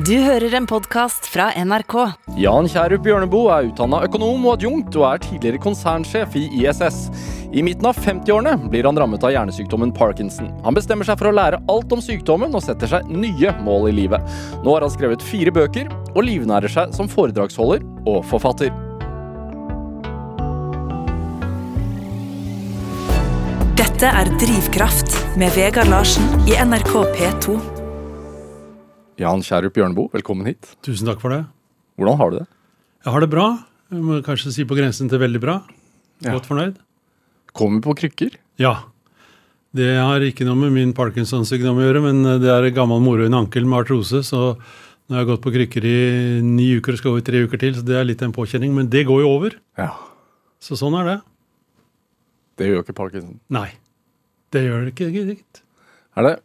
Du hører en podkast fra NRK. Jan Kjærup Bjørneboe er utdanna økonom og adjunkt, og er tidligere konsernsjef i ISS. I midten av 50-årene blir han rammet av hjernesykdommen parkinson. Han bestemmer seg for å lære alt om sykdommen, og setter seg nye mål i livet. Nå har han skrevet fire bøker, og livnærer seg som foredragsholder og forfatter. Dette er Drivkraft med Vegard Larsen i NRK P2. Jan Kjærup Bjørneboe, velkommen hit. Tusen takk for det. Hvordan har du det? Jeg har det bra. Jeg må kanskje si på grensen til veldig bra. Ja. Godt fornøyd. Kommer på krykker. Ja. Det har ikke noe med min Parkinsons-sykdom å gjøre, men det er gammel moro i en ankel med artrose. Så nå har jeg gått på krykker i ni uker og skal over i tre uker til, så det er litt en påkjenning. Men det går jo over. Ja. Så sånn er det. Det gjør ikke parkinson. Nei. Det gjør det ikke. gitt. Er det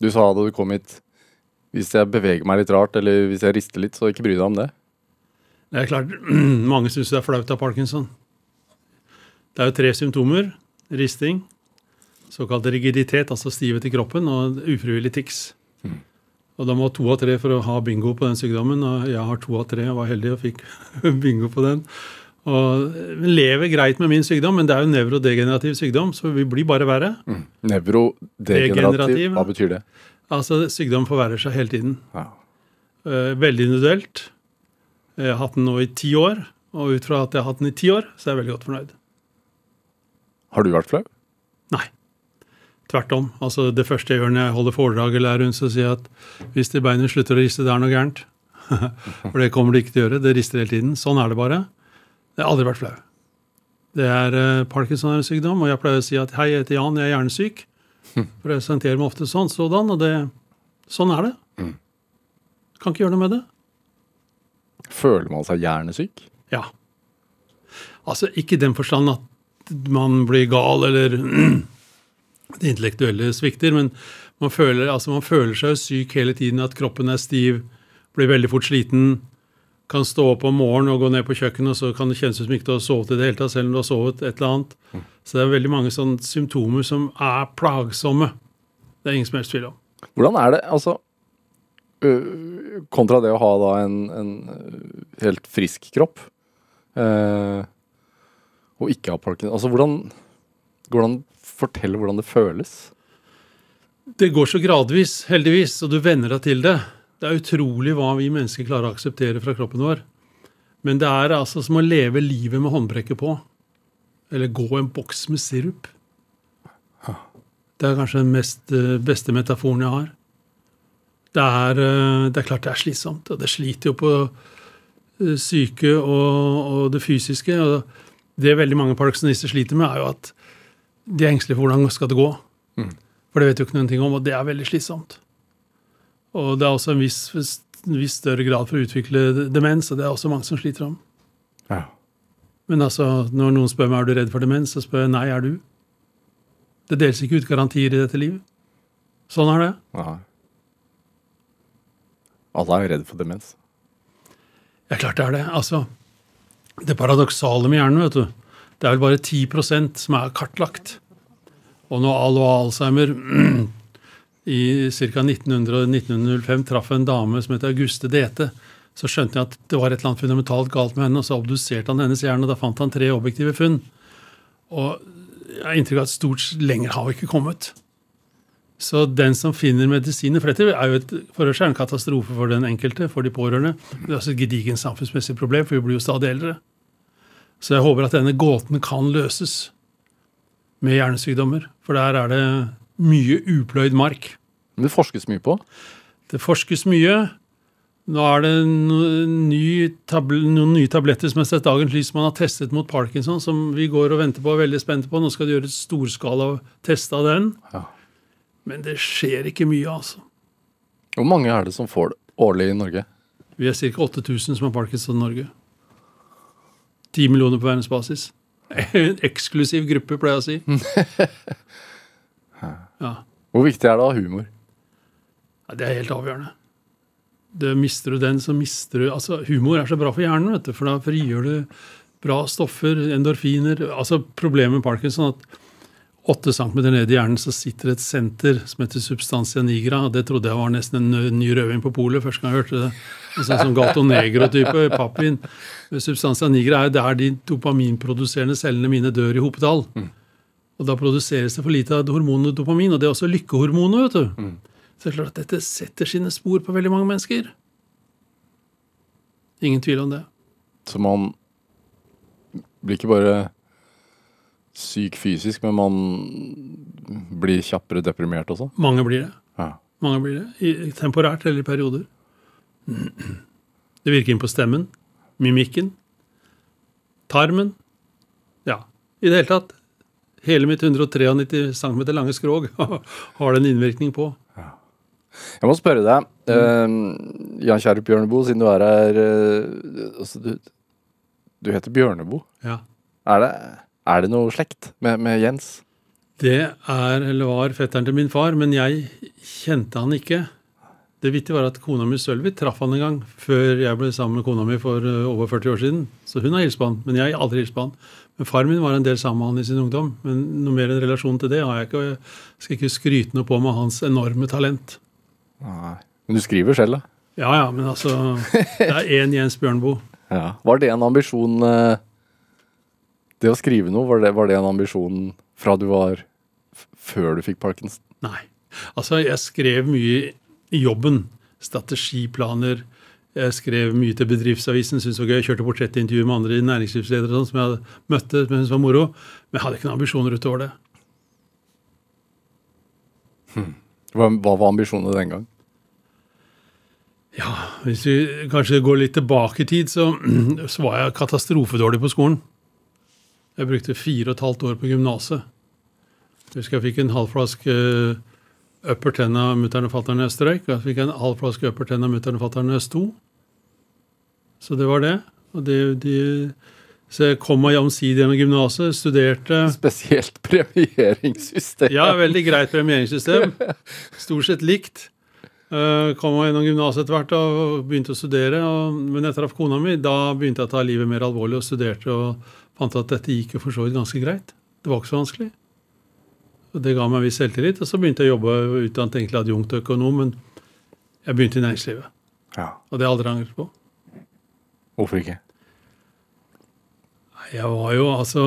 Du sa da du kom hit Hvis jeg beveger meg litt rart, eller hvis jeg rister litt, så ikke bry deg om det. Det er klart, mange syns det er flaut av parkinson. Det er jo tre symptomer. Risting, såkalt rigiditet, altså stivhet i kroppen, og ufrivillig tics. Og da må to av tre for å ha bingo på den sykdommen, og jeg har to av tre og var heldig og fikk bingo på den. Og lever greit med min sykdom, men det er jo nevrodegenerativ sykdom, så vi blir bare verre. Nevrodegenerativ, hva betyr det? Altså, sykdom forverrer seg hele tiden. Ja. Eh, veldig individuelt. Jeg har hatt den nå i ti år, og ut fra at jeg har hatt den i ti år, så er jeg veldig godt fornøyd. Har du vært flau? Nei. Tvert om. Altså, det første jeg gjør når jeg holder foredrag eller er rundt, så sier jeg at hvis det beinet slutter å riste, det er noe gærent. For det kommer det ikke til å gjøre. Det rister hele tiden. Sånn er det bare. Jeg har aldri vært flau. Det er uh, Parkinson er en sykdom, og jeg pleier å si at hei, jeg heter Jan, jeg er hjernesyk. Presenterer meg ofte sånn, sådan, og det, sånn er det. Kan ikke gjøre noe med det. Føler man seg hjernesyk? Ja. Altså, ikke i den forstand at man blir gal eller det intellektuelle svikter, men man føler, altså man føler seg syk hele tiden, at kroppen er stiv, blir veldig fort sliten, kan stå opp om morgenen og gå ned på kjøkkenet, og så kan det kjennes ut som ikke du har sovet i det hele tatt, selv om du har sovet et eller annet. Så det er veldig mange sånne symptomer som er plagsomme. Det er ingen som helst tvil om. Hvordan er det, altså Kontra det å ha da en, en helt frisk kropp eh, og ikke ha parkinson Altså, hvordan Går det an å fortelle hvordan det føles? Det går så gradvis, heldigvis, og du venner deg til det. Det er utrolig hva vi mennesker klarer å akseptere fra kroppen vår. Men det er altså som å leve livet med håndbrekket på. Eller gå en boks med sirup. Det er kanskje den mest, eh, beste metaforen jeg har. Det er, eh, det er klart det er slitsomt, og det sliter jo på eh, syke og, og det fysiske. Og det veldig mange parkinsonister sliter med, er jo at de er engstelige for hvordan skal det gå. For det vet jo ikke noen ting om, og det er veldig slitsomt. Og det er også en viss, en viss større grad for å utvikle demens, og det er også mange som sliter om. Ja. Men altså, når noen spør meg er du redd for demens, så spør jeg nei, er du? Det deles ikke ut garantier i dette livet. Sånn er det. Nei. Alle er jo redd for demens. Ja, klart det er det. Altså, det paradoksale med hjernen, vet du, det er vel bare 10% som er kartlagt. Og når Al og Alzheimer i ca. 1900-1905 traff en dame som het Auguste Dete, så skjønte jeg at det var et eller annet fundamentalt galt med henne, og så obduserte han hennes hjerne, og da fant han tre objektive funn. Og jeg har inntrykk av at stort lenger har vi ikke kommet. Så den som finner medisiner For dette er jo et, for oss er en katastrofe for den enkelte, for de pårørende. Det er også et gedigent samfunnsmessig problem, for vi blir jo stadig eldre. Så jeg håper at denne gåten kan løses med hjernesykdommer. For der er det mye upløyd mark. Men det forskes mye på. Det forskes mye. Nå er det noen nye tabletter som har sett dagens lys man har testet mot parkinson, som vi går og venter på og er veldig spente på. Nå skal de gjøre et storskala test av den. Ja. Men det skjer ikke mye, altså. Hvor mange er det som får det årlig i Norge? Vi er ca. 8000 som har parkinson i Norge. 10 millioner på verdensbasis. En eksklusiv gruppe, pleier jeg å si. Ja. Hvor viktig er det å ha humor? Ja, det er helt avgjørende. Det mister du den, så mister du Altså, humor er så bra for hjernen, vet du, for da frigjør du bra stoffer, endorfiner Altså, problemet med parkinson er at åtte centimeter nede i hjernen så sitter et senter som heter substantia nigra. Det trodde jeg var nesten en ny rødvin på polet første gang jeg hørte det. En sånn som Gato Negro-type pappvin. Substantia nigra er der de dopaminproduserende cellene mine dør i hopetall. Og da produseres det for lite av hormonet dopamin, og det er også lykkehormonet. vet du. Så det er klart at dette setter sine spor på veldig mange mennesker. Ingen tvil om det. Så man blir ikke bare syk fysisk, men man blir kjappere deprimert også? Mange blir det. Ja. Mange blir det. I, temporært eller i perioder. Det virker inn på stemmen, mimikken, tarmen. Ja, i det hele tatt. Hele mitt 193 cm lange skrog har det en innvirkning på. Jeg må spørre deg, eh, Jan Kjærup Bjørneboe, siden du er her uh, altså, du, du heter Bjørneboe. Ja. Er det, er det noe slekt med, med Jens? Det er, eller var, fetteren til min far, men jeg kjente han ikke. Det vittige var at kona mi Sølvi traff han en gang før jeg ble sammen med kona mi for uh, over 40 år siden. Så hun har hilst på han, men jeg har aldri hilst på han. Men far min var en del sammen med han i sin ungdom. Men noe mer enn relasjon til det har jeg ikke. og Jeg skal ikke skryte noe på med hans enorme talent. Nei. Men du skriver selv, da? Ja ja, men altså Det er én Jens Bjørnboe. Ja. Var det en ambisjon eh, Det å skrive noe, var det, var det en ambisjon fra du var før du fikk parkinson? Nei. Altså, jeg skrev mye i jobben. Strategiplaner. Jeg skrev mye til Bedriftsavisen. Syntes det var gøy. Jeg kjørte portrettintervju med andre næringslivsledere sånn, som jeg hadde som jeg syntes var moro. Men jeg hadde ikke noen ambisjoner utover det. Hva, hva var ambisjonene den gang? Ja, Hvis vi kanskje går litt tilbake i tid, så, så var jeg katastrofedårlig på skolen. Jeg brukte fire og et halvt år på gymnaset. Jeg husker jeg fikk en halv flaske Upper Ten av mutter'n og fatter'n når jeg. Og jeg fikk en halv flaske av mutter'n og fatter'n jeg sto. Så det var det. Og de, de, så jeg kom meg omsider gjennom gymnaset, studerte Spesielt premieringssystem. Ja, veldig greit premieringssystem. Stort sett likt. Uh, kom meg gjennom gymnaset etter hvert og begynte å studere. Og, men etter at kona mi, da begynte jeg å ta livet mer alvorlig og studerte og fant at dette gikk jo for så vidt ganske greit. Det var ikke så vanskelig. Det ga meg en viss selvtillit. Og så begynte jeg å jobbe utdannet egentlig adjunktøkonom, men jeg begynte i næringslivet. Ja. Og det har jeg aldri angret på. Hvorfor ikke? Jeg var jo altså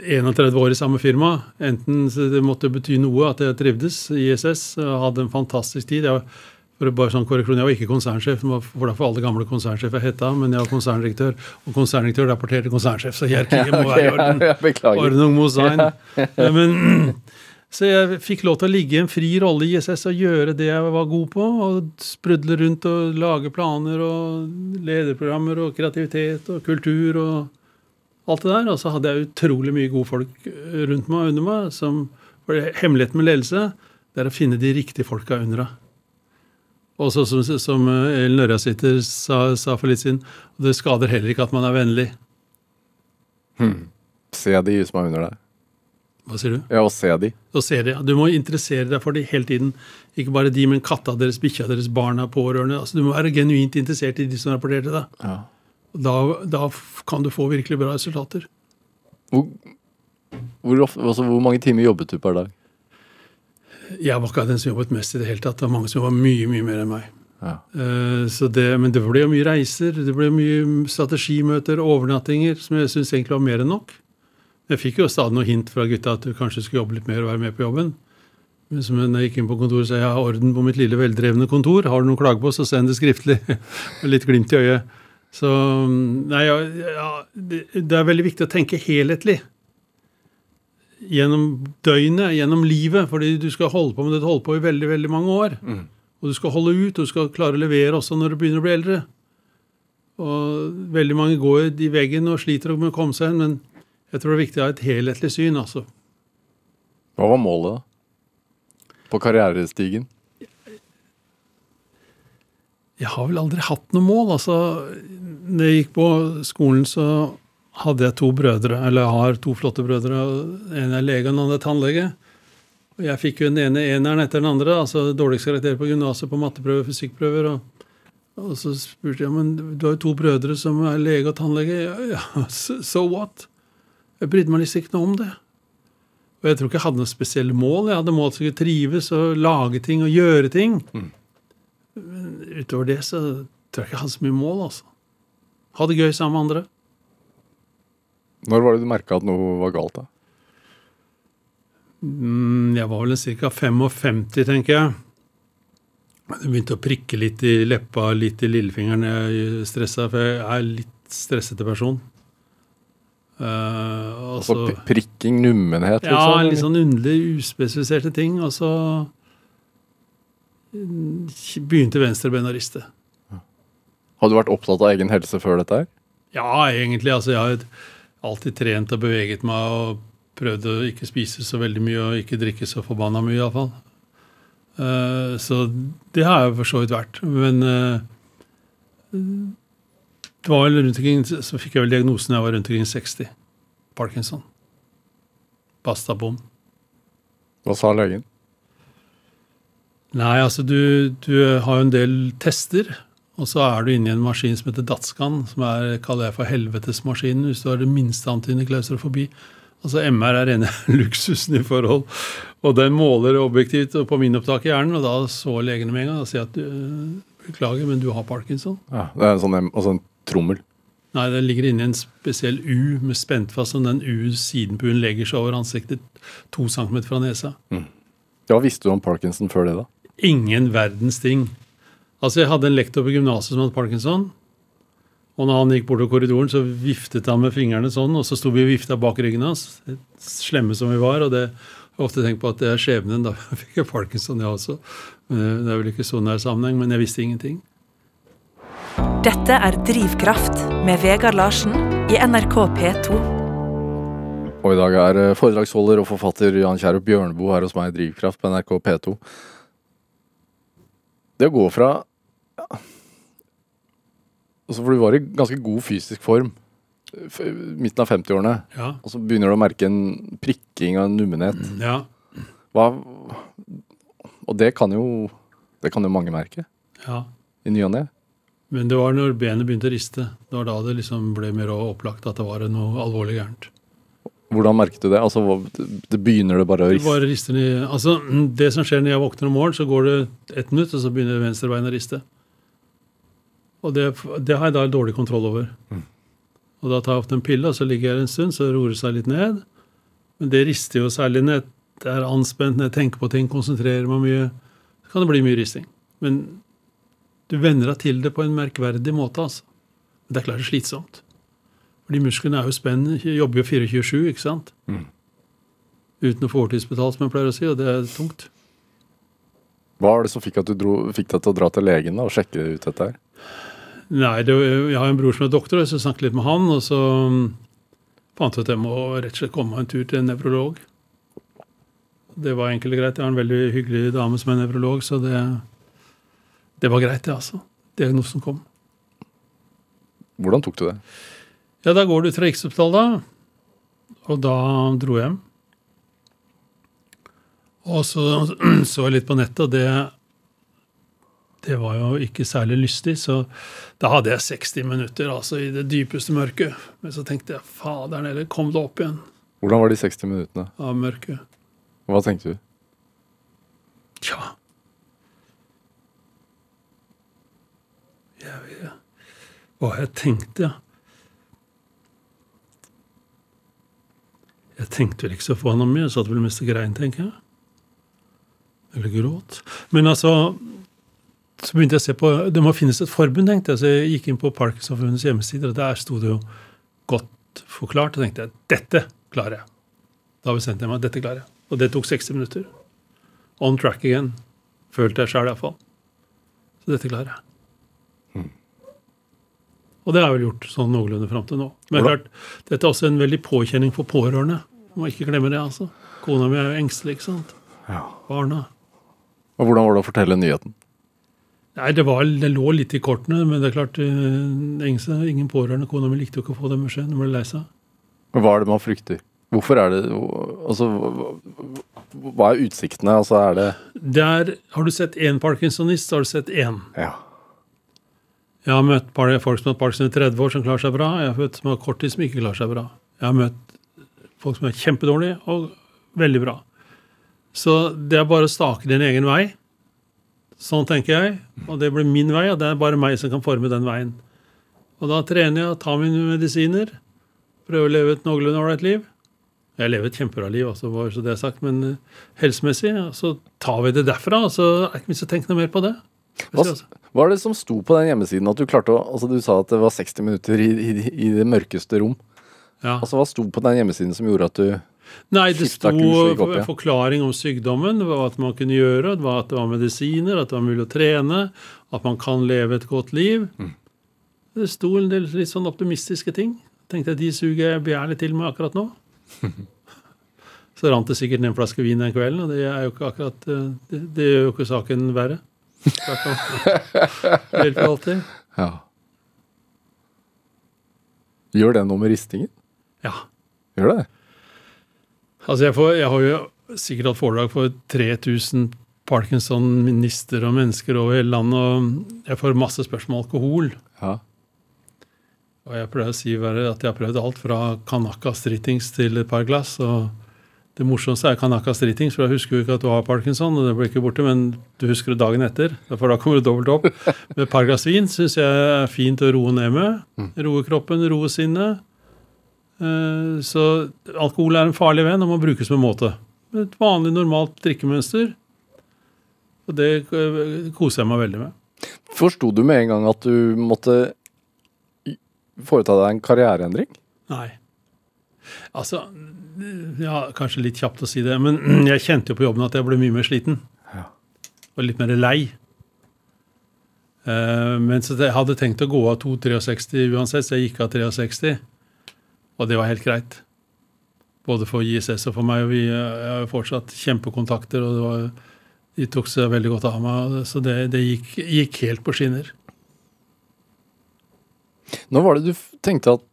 31 år i samme firma. Enten det måtte bety noe at jeg trivdes i ISS hadde en fantastisk tid. Jeg var, for bare sånn korreksjon, jeg var ikke konsernsjef, for derfor alle gamle konsernsjefer heta, men jeg var konserndirektør. Og konserndirektør rapporterte konsernsjef, så hierarkiet må være i orden. Ja. Ordnung mot sein. Men, så jeg fikk lov til å ligge i en fri rolle i ISS og gjøre det jeg var god på. Og sprudle rundt og lage planer og lederprogrammer og kreativitet og kultur og alt det der. Og så hadde jeg utrolig mye gode folk rundt meg og under meg. Som, for Hemmeligheten med ledelse det er å finne de riktige folka under deg. Og så som, som Ellen Ørjasæter sa, sa for litt siden, det skader heller ikke at man er vennlig. Se de som er under deg. Hva sier du? Ja, og se de. Og se de, ja. Du må interessere deg for de hele tiden. Ikke bare de, men katta deres, bikkja deres, barna, pårørende. Altså, du må være genuint interessert i de som rapporterer til deg. Ja. Da, da kan du få virkelig bra resultater. Hvor, hvor, ofte, altså, hvor mange timer jobbet du per dag? Jeg var ikke den som jobbet mest i det hele tatt. Det var mange som jobbet mye mye mer enn meg. Ja. Eh, Så det, men det ble jo mye reiser, det ble mye strategimøter, overnattinger, som jeg syns egentlig var mer enn nok. Jeg fikk jo stadig noe hint fra gutta at du kanskje skulle jobbe litt mer og være med på jobben. Men som jeg gikk inn på kontoret, sa jeg har orden på mitt lille veldrevne kontor. Har du noen klage på, så send det skriftlig. Litt glimt i øyet. Så nei, ja, ja, det, det er veldig viktig å tenke helhetlig. Gjennom døgnet, gjennom livet. Fordi du skal holde på med det du holder på i veldig, veldig mange år. Og du skal holde ut, og du skal klare å levere også når du begynner å bli eldre. Og veldig mange går i veggen og sliter med å komme seg hen, men jeg tror det er viktig å ha et helhetlig syn, altså. Hva var målet, da? På karrierestigen? Jeg har vel aldri hatt noe mål. altså. Når jeg gikk på skolen, så hadde jeg to brødre, eller jeg har to flotte brødre. En er lege, og den andre er tannlege. Og jeg fikk jo den ene eneren etter den andre, altså dårligst karakter på gymnaset på matteprøver, fysikkprøver. Og, og så spurte jeg men du har jo to brødre som er lege og tannlege. Ja, ja, so what? Jeg brydde meg liksom ikke noe om det. Og jeg tror ikke jeg hadde noe spesielle mål. Jeg hadde mål til å trives og lage ting og gjøre ting. Men utover det så tror jeg ikke jeg hadde så mye mål, altså. Ha det gøy sammen med andre. Når var det du merka at noe var galt? da? Mm, Jeg var vel ca. 55, tenker jeg. Det begynte å prikke litt i leppa, litt i lillefingeren. Jeg stressa, for jeg er litt stressete person. Uh, altså, Altså prikking, nummenhet, Ja, liksom? litt sånn underlig, uspesifiserte ting. Og så mm, begynte venstrebenet å riste. Har du vært opptatt av egen helse før dette her? Ja, egentlig. Altså, jeg har alltid trent og beveget meg og prøvd å ikke spise så veldig mye og ikke drikke så forbanna mye, iallfall. Uh, så det har jeg for så vidt vært. Men eh, det var vel rundt omkring, så fikk jeg vel diagnosen da jeg var rundt omkring 60. Parkinson. Basta bom. Hva sa legen? Nei, altså du, du har jo en del tester, og så er du inne i en maskin som heter Datscan, som er, kaller jeg for helvetesmaskinen, hvis du har det minste antydning klaustrofobi. Altså MR er rene luksusen i forhold. Og den måler objektivt på min opptak i hjernen, og da så legene med en gang og sier at du, beklager, men du har parkinson. Ja, det er en sånn, altså en trommel. Nei, den ligger inni en spesiell U med spent fast, og den U siden på U-en legger seg over ansiktet to centimeter fra nesa. Hva visste du om parkinson før det, da? Ingen verdens ting. Altså, Jeg hadde en lektor på gymnaset som hadde parkinson. Og når han gikk bortover korridoren, så viftet han med fingrene sånn, og så sto vi og vifta bak ryggen hans, slemme som vi var. og det jeg har ofte tenkt på at det er skjebnen. Da fikk jeg parkinson, jeg også. Men Det er vel ikke så nær sammenheng, men jeg visste ingenting. Dette er Drivkraft med Vegard Larsen i NRK P2. Og i dag er eh, foredragsholder og forfatter Jan Kjærup Bjørneboe her hos meg i Drivkraft på NRK P2. Det å gå fra altså For du var i ganske god fysisk form midten av 50-årene, Ja. og så begynner du å merke en prikking og en nummenhet. ja. Hva Og det kan jo Det kan jo mange merke ja. i ny og ne. Men det var når benet begynte å riste. Det var da det liksom ble mer opplagt at det var noe alvorlig gærent. Hvordan merket du det? Altså, det begynner det bare å Det riste? bare rister altså, det som skjer når jeg våkner om morgenen, så går det ett minutt, og så begynner venstrebeinet å riste. Og det, det har jeg da dårlig kontroll over. Og da tar jeg ofte en pille, og så ligger jeg en stund, så roer det seg litt ned. Men det rister jo særlig når jeg er anspent, når jeg tenker på ting, konsentrerer meg mye. Så kan det bli mye risting. Men du venner deg til det på en merkverdig måte, altså. Men det er klart det er slitsomt. Fordi musklene er jo spennende, jobber jo 24-7, ikke sant? Uten å få overtidsbetalt, som jeg pleier å si, og det er tungt. Hva var det som fikk deg til å dra til legen da, og sjekke ut dette her? Nei, det, jeg har en bror som er doktor, og så snakket litt med han, og så mm, fant jeg ut at jeg må rett og slett komme meg en tur til en nevrolog. Det var enkelt og greit. Jeg har en veldig hyggelig dame som er nevrolog, så det, det var greit, det, altså. Diagnosen kom. Hvordan tok du det? Ja, da går du til Rikshospitalet, da. Og da dro jeg hjem. Og så så jeg litt på nettet, og det det var jo ikke særlig lystig, så da hadde jeg 60 minutter altså i det dypeste mørket. Men så tenkte jeg faderen heller, kom deg opp igjen Hvordan var de 60 minuttene? av mørket. Hva tenkte du? Tja jeg vet, Hva jeg tenkte, ja. Jeg tenkte vel ikke så forbanna mye. Jeg satt vel mest og grein, tenker jeg. Eller gråt. Men altså Så begynte jeg å se på Det må finnes et forbund, tenkte jeg. Så jeg gikk inn på Parkinsonforbundets hjemmesider, og der sto det jo godt forklart. Og tenkte jeg dette klarer jeg. Da bestemte jeg meg dette klarer jeg. Og det tok 60 minutter. On track again. Følte jeg sjøl iallfall. Så dette klarer jeg. Og det har jeg vel gjort sånn noenlunde fram til nå. Men Hvordan- klart, dette er også en veldig påkjenning for pårørende. Må ikke glemme det, altså. Kona mi er jo engstelig, ikke sant. Ja. Barna. Og hvordan var det å fortelle nyheten? Nei, det, var, det lå litt i kortene, men det er klart Engse, ingen pårørende. Kona mi likte jo ikke å få den beskjeden. Hun ble lei seg. Hva er det man frykter? Hvorfor er det Altså, hva- er utsiktene? Altså, er det Der har du sett én parkinsonist, så har du sett én. Ja. Jeg har møtt folk som har parkinson i 30 år, som klarer seg bra. Jeg har møtt som har kort tid, som ikke klarer seg bra. Jeg har møtt folk som er kjempedårlige, og Veldig bra. Så det er bare å stake din egen vei. Sånn tenker jeg. Og det blir min vei, og det er bare meg som kan forme den veien. Og da trener jeg, tar mine medisiner, prøver å leve et noenlunde ålreit liv. Jeg lever et kjempebra liv, altså, bare så det er sagt, men eh, helsemessig. Så tar vi det derfra, så er det ikke vits å tenke noe mer på det. Hva, hva er det som sto på den hjemmesiden? At Du klarte å, altså du sa at det var 60 minutter i, i, i det mørkeste rom. Ja. Altså Hva sto på den hjemmesiden som gjorde at du Nei, det sto opp ja. forklaring om sykdommen, hva man kunne gjøre, det at det var medisiner, at det var mulig å trene, at man kan leve et godt liv. Mm. Det sto en del litt sånn optimistiske ting. Tenkte jeg, de suger jeg begjærlig til med akkurat nå. Så rant det sikkert ned en flaske vin den kvelden, og det er jo ikke akkurat eh, Det, det gjør jo ikke saken verre. Det hjelper alltid. Ja. Gjør det noe med ristingen? Ja. Gjør det? Altså jeg, får, jeg har jo sikkert hatt foredrag for 3000 Parkinson-minister og mennesker over hele landet, og jeg får masse spørsmål om alkohol. Ja. Og jeg pleier å si at jeg har prøvd alt fra Kanaka Stritings til et par glass. og Det morsomste er Kanaka Stritings, for da husker du ikke at du har parkinson. og det blir ikke borte, Men du husker det dagen etter, for da kommer du dobbelt opp. Med et par glass vin syns jeg er fint å roe ned med. Roe kroppen, roe sinnet. Eh, Så alkohol er en farlig venn og må brukes med måte. Et vanlig, normalt drikkemønster. Og det eh, koser jeg meg veldig med. Forsto du med en gang at du måtte foreta deg en karriereendring? Nei. Altså Ja, kanskje litt kjapt å si det, men jeg kjente jo på jobben at jeg ble mye mer sliten. Ja. Og litt mer lei. Eh, mens jeg hadde tenkt å gå av 2,63 uansett, så jeg gikk av 63. Og det var helt greit. Både for ISS og for meg. Og vi eh, har jo fortsatt kjempekontakter, og var, de tok seg veldig godt av meg. Så det, det gikk, gikk helt på skinner. Når var det du tenkte at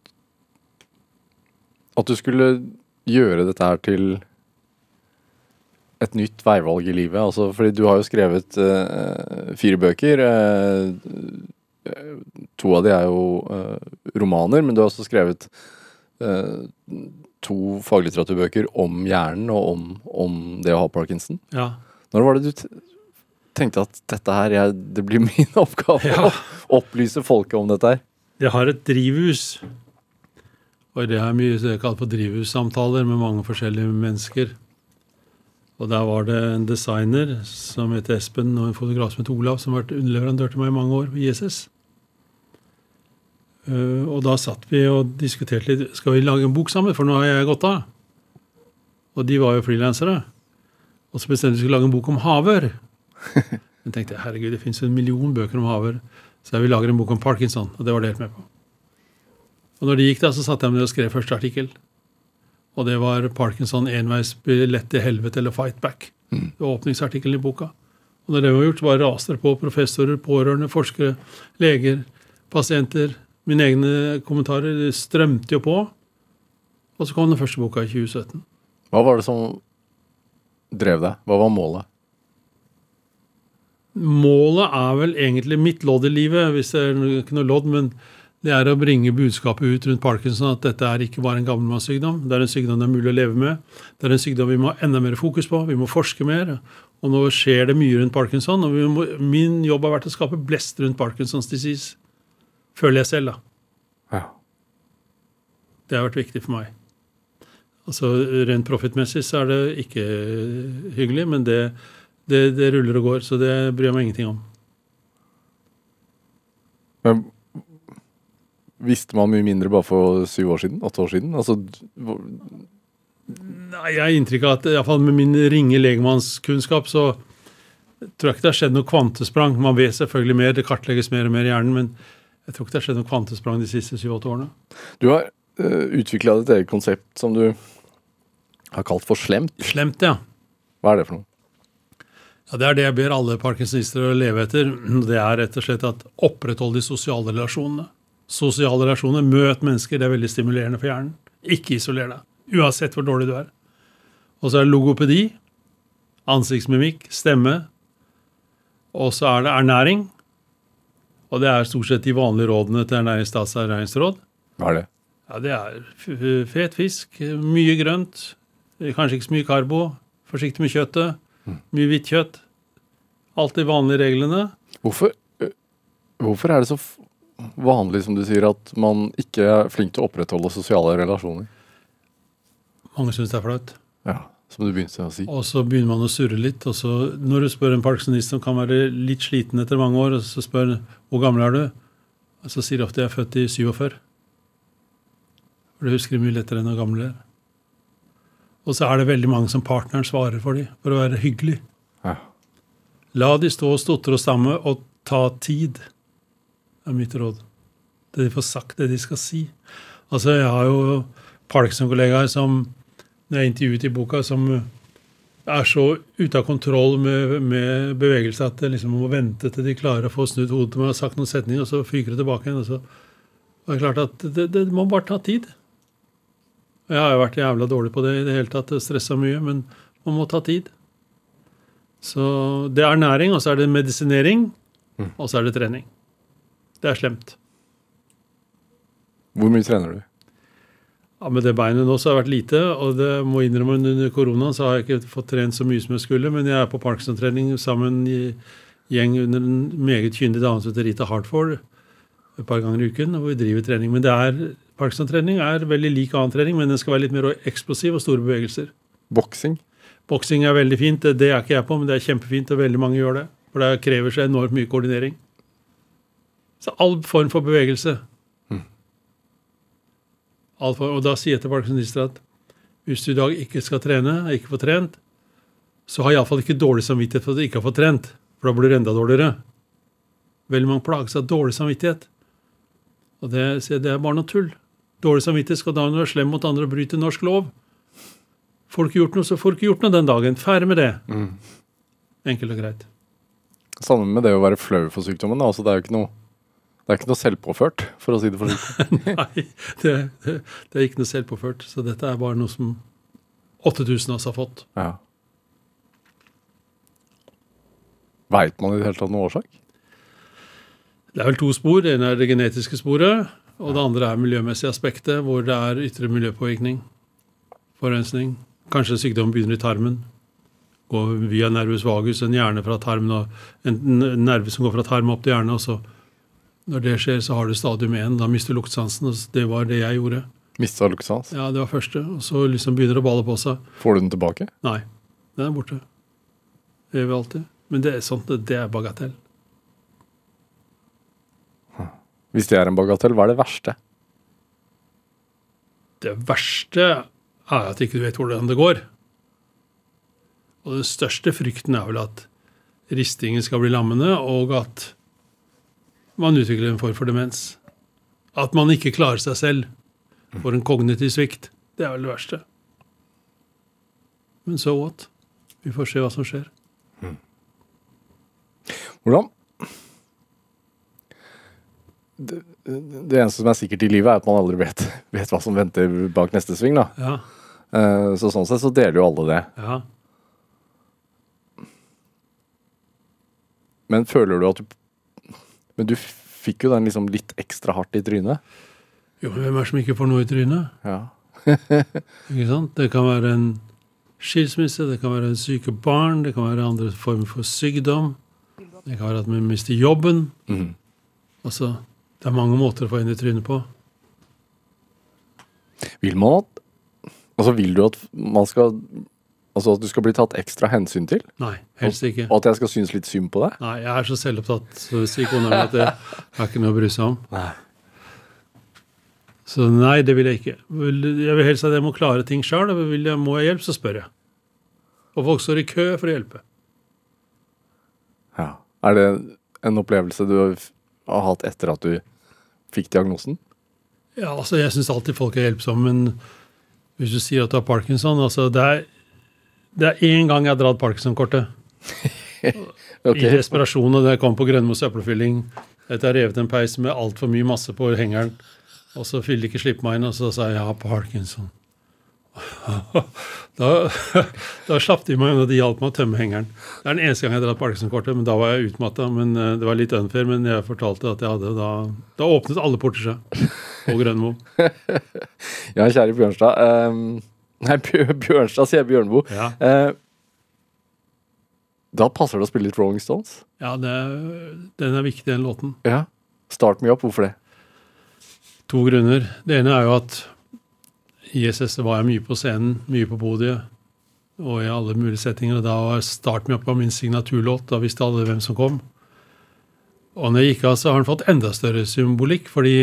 at du skulle gjøre dette her til et nytt veivalg i livet? Altså, fordi du har jo skrevet uh, fire bøker. eh, to av de er jo uh, romaner, men du har også skrevet to faglitteraturbøker om hjernen og om, om det å ha parkinson. Ja. Når var det du tenkte at dette her, jeg, det blir min oppgave Ja. å opplyse folket om dette her? Jeg har et drivhus. Og det er mye jeg kaller for drivhussamtaler med mange forskjellige mennesker. Og der var det en designer som het Espen, og en fotograf som het Olav, som har vært underleverandør til meg i mange år på ISS. Eh, og da satt vi og diskuterte litt Skal vi lage en bok sammen, for nå har jeg gått av. Og de var jo frilansere. Og så bestemte vi skulle lage en bok om havør. Men tenkte jeg, herregud, det fins en million bøker om havør. Så jeg vil lage en bok om parkinson, og det var de helt med på. Og når det gikk da, så satte jeg meg ned og skrev første artikkel. Og det var Parkinson enveisbillett til helvete eller fight back. Det var åpningsartikkelen i boka. Og når det var gjort, så bare raste det på professorer, pårørende, forskere, leger, pasienter. Mine egne kommentarer strømte jo på. Og så kom den første boka i 2017. Hva var det som drev deg? Hva var målet? Målet er vel egentlig mitt lodd i livet, hvis det er ikke noe lodd, men det er å bringe budskapet ut rundt parkinson at dette er ikke bare en gammelmannssykdom. Det er en sykdom det er mulig å leve med. Det er en sykdom vi må ha enda mer fokus på. Vi må forske mer. Og nå skjer det mye rundt parkinson. Og vi må, min jobb har vært å skape blest rundt Parkinsons disease. Føler jeg selv, da. Ja. Det har vært viktig for meg. Altså Rent profittmessig så er det ikke hyggelig, men det, det, det ruller og går, så det bryr jeg meg ingenting om. Men visste man mye mindre bare for syv år siden? Åtte år siden? Altså, Nei, Jeg har inntrykk av at i hvert fall med min ringe legemannskunnskap så tror jeg ikke det har skjedd noe kvantesprang. Man vet selvfølgelig mer, det kartlegges mer og mer i hjernen, men jeg tror ikke det har skjedd noe kvantesprang de siste syv-åtte årene. du har uh, utvikla ditt eget konsept som du har kalt for slemt. Slemt, ja. Hva er det for noe? ja. Det er det jeg ber alle parkinsonister å leve etter. Det er rett og slett at oppretthold de sosiale relasjonene. Sosiale relasjoner, møt mennesker, det er veldig stimulerende for hjernen. Ikke isoler deg, uansett hvor dårlig du er. Og så er det logopedi, ansiktsmimikk, stemme. Og så er det ernæring. Og det er stort sett de vanlige rådene til Ernæringsstats ernæringsråd. Hva er det? Ja, det er fet fisk, mye grønt, Kanskje ikke så mye karbo. Forsiktig med kjøttet. Mye hvitt kjøtt. Alt de vanlige reglene. Hvorfor, hvorfor er det så vanlig, som du sier, at man ikke er flink til å opprettholde sosiale relasjoner? Mange syns det er flaut. Ja, Som du begynte å si. Og så begynner man å surre litt. Og så når du spør en parkinsonist som kan være litt sliten etter mange år, og så spør hvor gammel er du, og så sier de ofte jeg er født i 47. For det husker de mye lettere enn hvor gammel de er. Og så er det veldig mange som partneren svarer for dem, for å være hyggelig. Ja. La de stå og stotre og stamme, og ta tid, er mitt råd. Det de får sagt det de skal si. Altså, jeg har jo Parkinson-kollegaer som når jeg intervjuet i boka, som er så ute av kontroll med, med bevegelse at jeg liksom må vente til de klarer å få snudd hodet til meg og sagt noen setninger, og så fyker det tilbake igjen. og så det er klart at det, det må bare ta tid. Jeg har jo vært jævla dårlig på det i det hele tatt, stressa mye, men man må ta tid. Så det er næring, og så er det medisinering, og så er det trening. Det er slemt. Hvor mye trener du? Ja, Med det beinet nå så har det vært lite, og det må innrømme under koronaen så har jeg ikke fått trent så mye som jeg skulle, men jeg er på Parkinson-trening sammen i gjeng under en meget kyndig dame som heter Rita Hartford et par ganger i uken, hvor vi driver trening. Men det er, Parkinson-trening er veldig lik annen trening, men den skal være litt mer eksplosiv og store bevegelser. Boksing? Boksing er veldig fint, det er ikke jeg på, men det er kjempefint, og veldig mange gjør det. For det krever seg enormt mye koordinering. Så all form for bevegelse. Form, og da sier jeg til parkinsonister at hvis du i dag ikke skal trene, ikke får trent, så har iallfall ikke dårlig samvittighet for at du ikke har fått trent, for da blir du enda dårligere. Veldig mange plages av dårlig samvittighet. Og det, det er bare noe tull. Dårlig samvittighet skal da når du er slem mot andre og bryter norsk lov. Får du ikke gjort noe, så får du ikke gjort noe den dagen. Ferdig med det. Enkelt og greit. Sammen med det å være flau for sykdommen. Altså, det er jo ikke noe det er ikke noe selvpåført, for å si det forsiktig. Nei, det, det, det er ikke noe selvpåført. Så dette er bare noe som 8000 av oss har fått. Ja. Veit man i det hele tatt noen årsak? Det er vel to spor. Det ene er det genetiske sporet, og det andre er miljømessige aspektet, hvor det er ytre miljøpåvirkning. Forurensning. Kanskje sykdom begynner i tarmen. Går via nervus vagus, en hjerne fra tarmen, og en nerve som går fra tarmen opp til hjernen. og så Når det skjer, så har du stadium 1. Da mister du luktsansen. og Det var det jeg gjorde. Mista luktesans? Ja, det var første. Og så liksom begynner det å bale på seg. Får du den tilbake? Nei, den er borte. Det gjør vi alltid. Men det er sånt, det- det er bagatell. Hvis det er en bagatell, hva er det verste? Det verste er at ikke du vet hvordan det går. Og den største frykten er vel at ristingen skal bli lammende, og at man utvikler en form for demens. At man ikke klarer seg selv. Får en kognitiv svikt. Det er vel det verste. Men so what? Vi får se hva som skjer. Hvordan det, det eneste som er sikkert i livet, er at man aldri vet, vet hva som venter bak neste sving. da. Ja, Eh, Så sånn sett så deler jo alle det. ja. Men føler du at du Men du fikk jo den liksom litt ekstra hardt i trynet. Jo, hvem er det som ikke får noe i trynet? Ja. Ikke sant? Det kan være en skilsmisse, det kan være en syke barn, det kan være andre former for sykdom. Det kan være at man mister jobben. Mm. Altså, det er mange måter å få inn i trynet på. Vil man at Altså vil du at man skal Altså at du skal bli tatt ekstra hensyn til? Nei, helst ikke. Og at jeg skal synes litt synd på deg? Nei, jeg er så selvopptatt, så sier kona mi at det er ikke noe å bry seg om. Nei. Så nei, det vil jeg ikke. Jeg vil helst at jeg må klare ting sjøl. Må jeg hjelp, så spør jeg. Og folk står i kø for å hjelpe. Ja. Er det en opplevelse du har hatt etter at du fikk diagnosen? Ja, altså, jeg syns alltid folk er hjelpsomme, men hvis du sier at du har parkinson altså, Det er det er én gang jeg har dratt parkinson-kortet. okay. I desperasjon, da jeg kom på Grønmo søppelfylling. Etter å ha revet en peis med altfor mye masse på hengeren. Og så ville de ikke slippe meg inn, og så sa jeg jeg har parkinson. da, da slapp de meg inn, og de hjalp meg å tømme hengeren. Det er den eneste gang jeg har dratt Parkinson-kortet, men da var jeg utmatta. Men eh, det var litt unfair, men jeg fortalte at jeg hadde da Da åpnet alle porter seg på Grønmo. Ja, kjære Bjørnstad. ehm, Nei, Bjørnstad sier Bjørnbo. Ja, Eh, da passer det å spille litt Rolling Stones. ja det, den er viktig, den låten. Ja. Start me up. Hvorfor det? To grunner. Det ene er jo at i SS var jeg mye på scenen, mye på podiet, og i alle mulige settinger. Og da var Start Me Up av min signaturlåt. Da visste alle hvem som kom. Og når jeg gikk av, så har den fått enda større symbolikk, fordi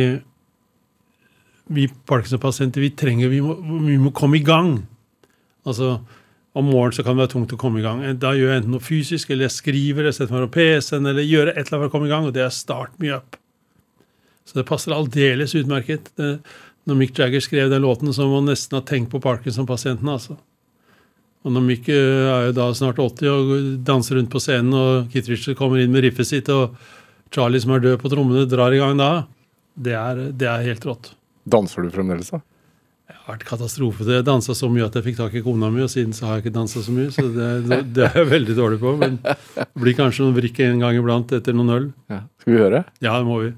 vi Parkinson-pasienter, vi trenger vi må, vi må komme i gang. Altså, om morgenen så kan det være tungt å komme i gang. Da gjør jeg enten noe fysisk, eller jeg skriver, jeg setter meg på PC-en, eller gjør et eller annet for å komme i gang, og det er Start Me Up. Så det passer aldeles utmerket. Det, når Mick Jagger skrev den låten, så må han nesten ha tenkt på Parkinson-pasientene. altså. Og når Mick eh, er jo da snart 80 og danser rundt på scenen, og Keith Richard kommer inn med riffet sitt, og Charlie som er død på trommene, drar i gang da, det er, det er helt rått. Danser du fremdeles, da? Det har vært katastrofe. Jeg dansa så mye at jeg fikk tak i kona mi, og siden så har jeg ikke dansa så mye. Så det, det er jeg veldig dårlig på. Men det blir kanskje noen vrikk en gang iblant etter noen øl. Ja. Skal vi høre? Ja, det må vi.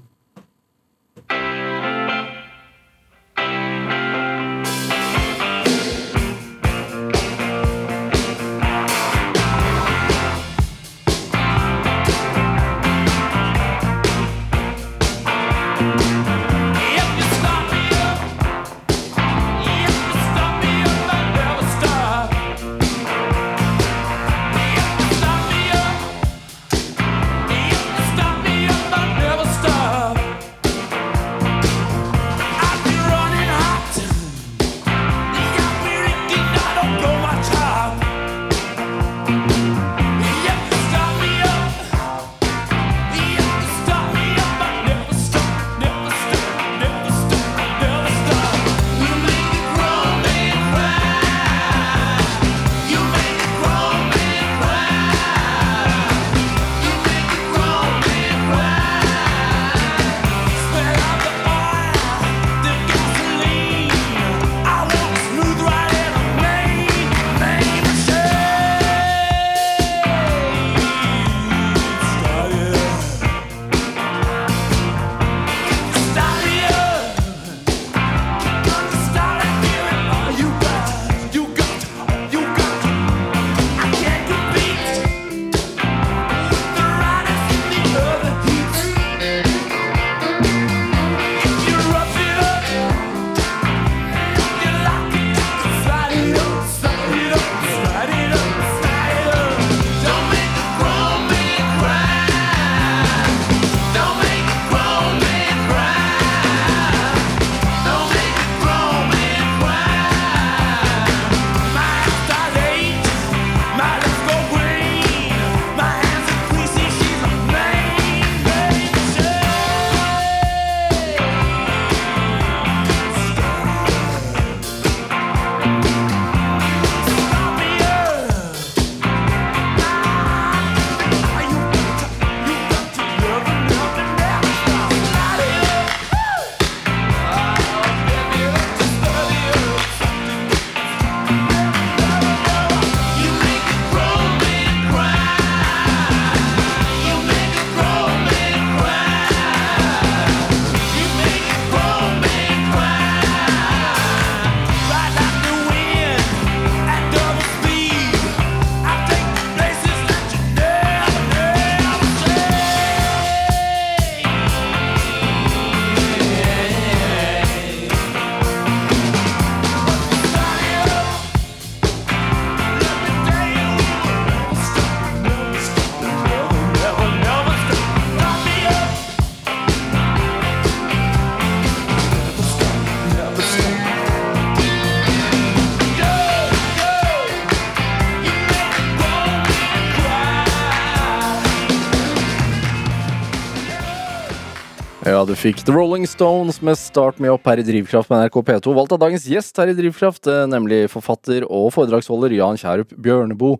Fikk The Rolling Stones med Start Me Up her i Drivkraft med NRK P2. Valgt av dagens gjest her i Drivkraft, eh, nemlig forfatter og foredragsholder Jan Kjærup Bjørneboe.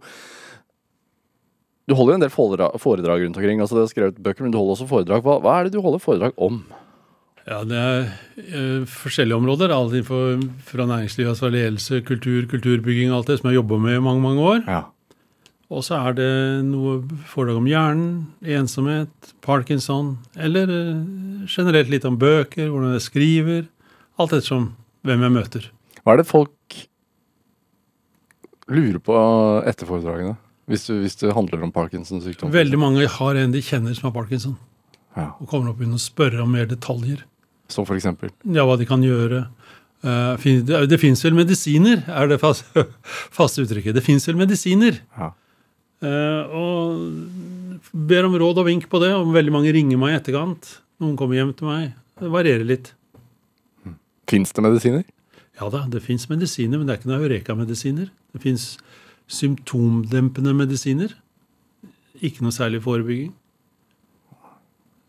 Du holder jo en del foredrag, foredrag rundt omkring. altså det har skrevet bøker, men du holder også foredrag. Hva, hva er det du holder foredrag om? Ja, det er uh, forskjellige områder. Alt innenfor fra næringsliv, altså ledelse, kultur, kulturbygging alt det som jeg har jobba med i mange, mange år. Ja. Og så er det noe foredrag om hjernen, ensomhet, parkinson, eller eh, generelt litt om bøker, hvordan jeg skriver. Alt ettersom hvem jeg møter. Hva er det folk lurer på etter foredragene. Hvis, du, hvis det handler om Parkinsons sykdom. Veldig mange har en de kjenner som har parkinson, Ja, og kommer opp og begynner å spørre om mer detaljer. som eksempel. Ja, hva de kan gjøre. Eh, det fins vel medisiner, er det fast, uttrykket. Det fins vel medisiner. Ja. Eh, og ber om råd og vink på det. Og veldig mange ringer meg i etterkant. Noen kommer hjem til meg. Det varierer litt. Fins det medisiner? Ja da, det fins medisiner, men det er ikke noe eureka-medisiner. Det fins symptomdempende medisiner. Ikke noe særlig forebygging.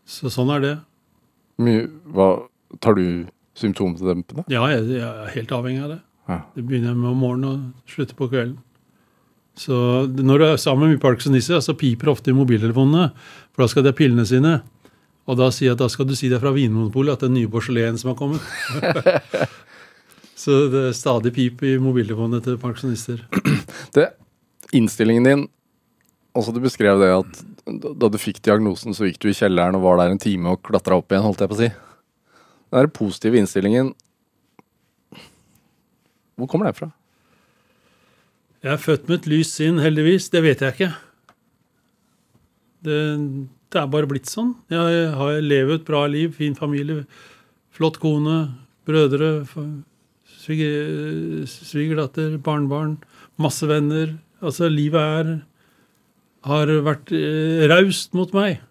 Så sånn er det. Hva, tar du symptomdempende? Ja, jeg, jeg er helt avhengig av det. Ja. Det begynner jeg med om morgenen og slutter på kvelden. Så når du er sammen med parkinsonister, så piper ofte i mobiltelefonene, for da skal de ha pillene sine. Og da at da skal du si det fra Vinmonopolet at det er nye porselen som har kommet. så det er stadig pip i mobiltelefonene til pensjonister. Det, innstillingen din Altså Du beskrev det at da du fikk diagnosen, så gikk du i kjelleren og var der en time og klatra opp igjen, holdt jeg på å si. Den der positive innstillingen Hvor kommer det fra? Jeg er født med et lyst sinn, heldigvis. Det vet jeg ikke. Det, det er bare blitt sånn. Jeg har lever et bra liv, fin familie, flott kone, brødre, svigerdatter, barnebarn, masse venner. Altså, livet er har vært eh, raust mot meg.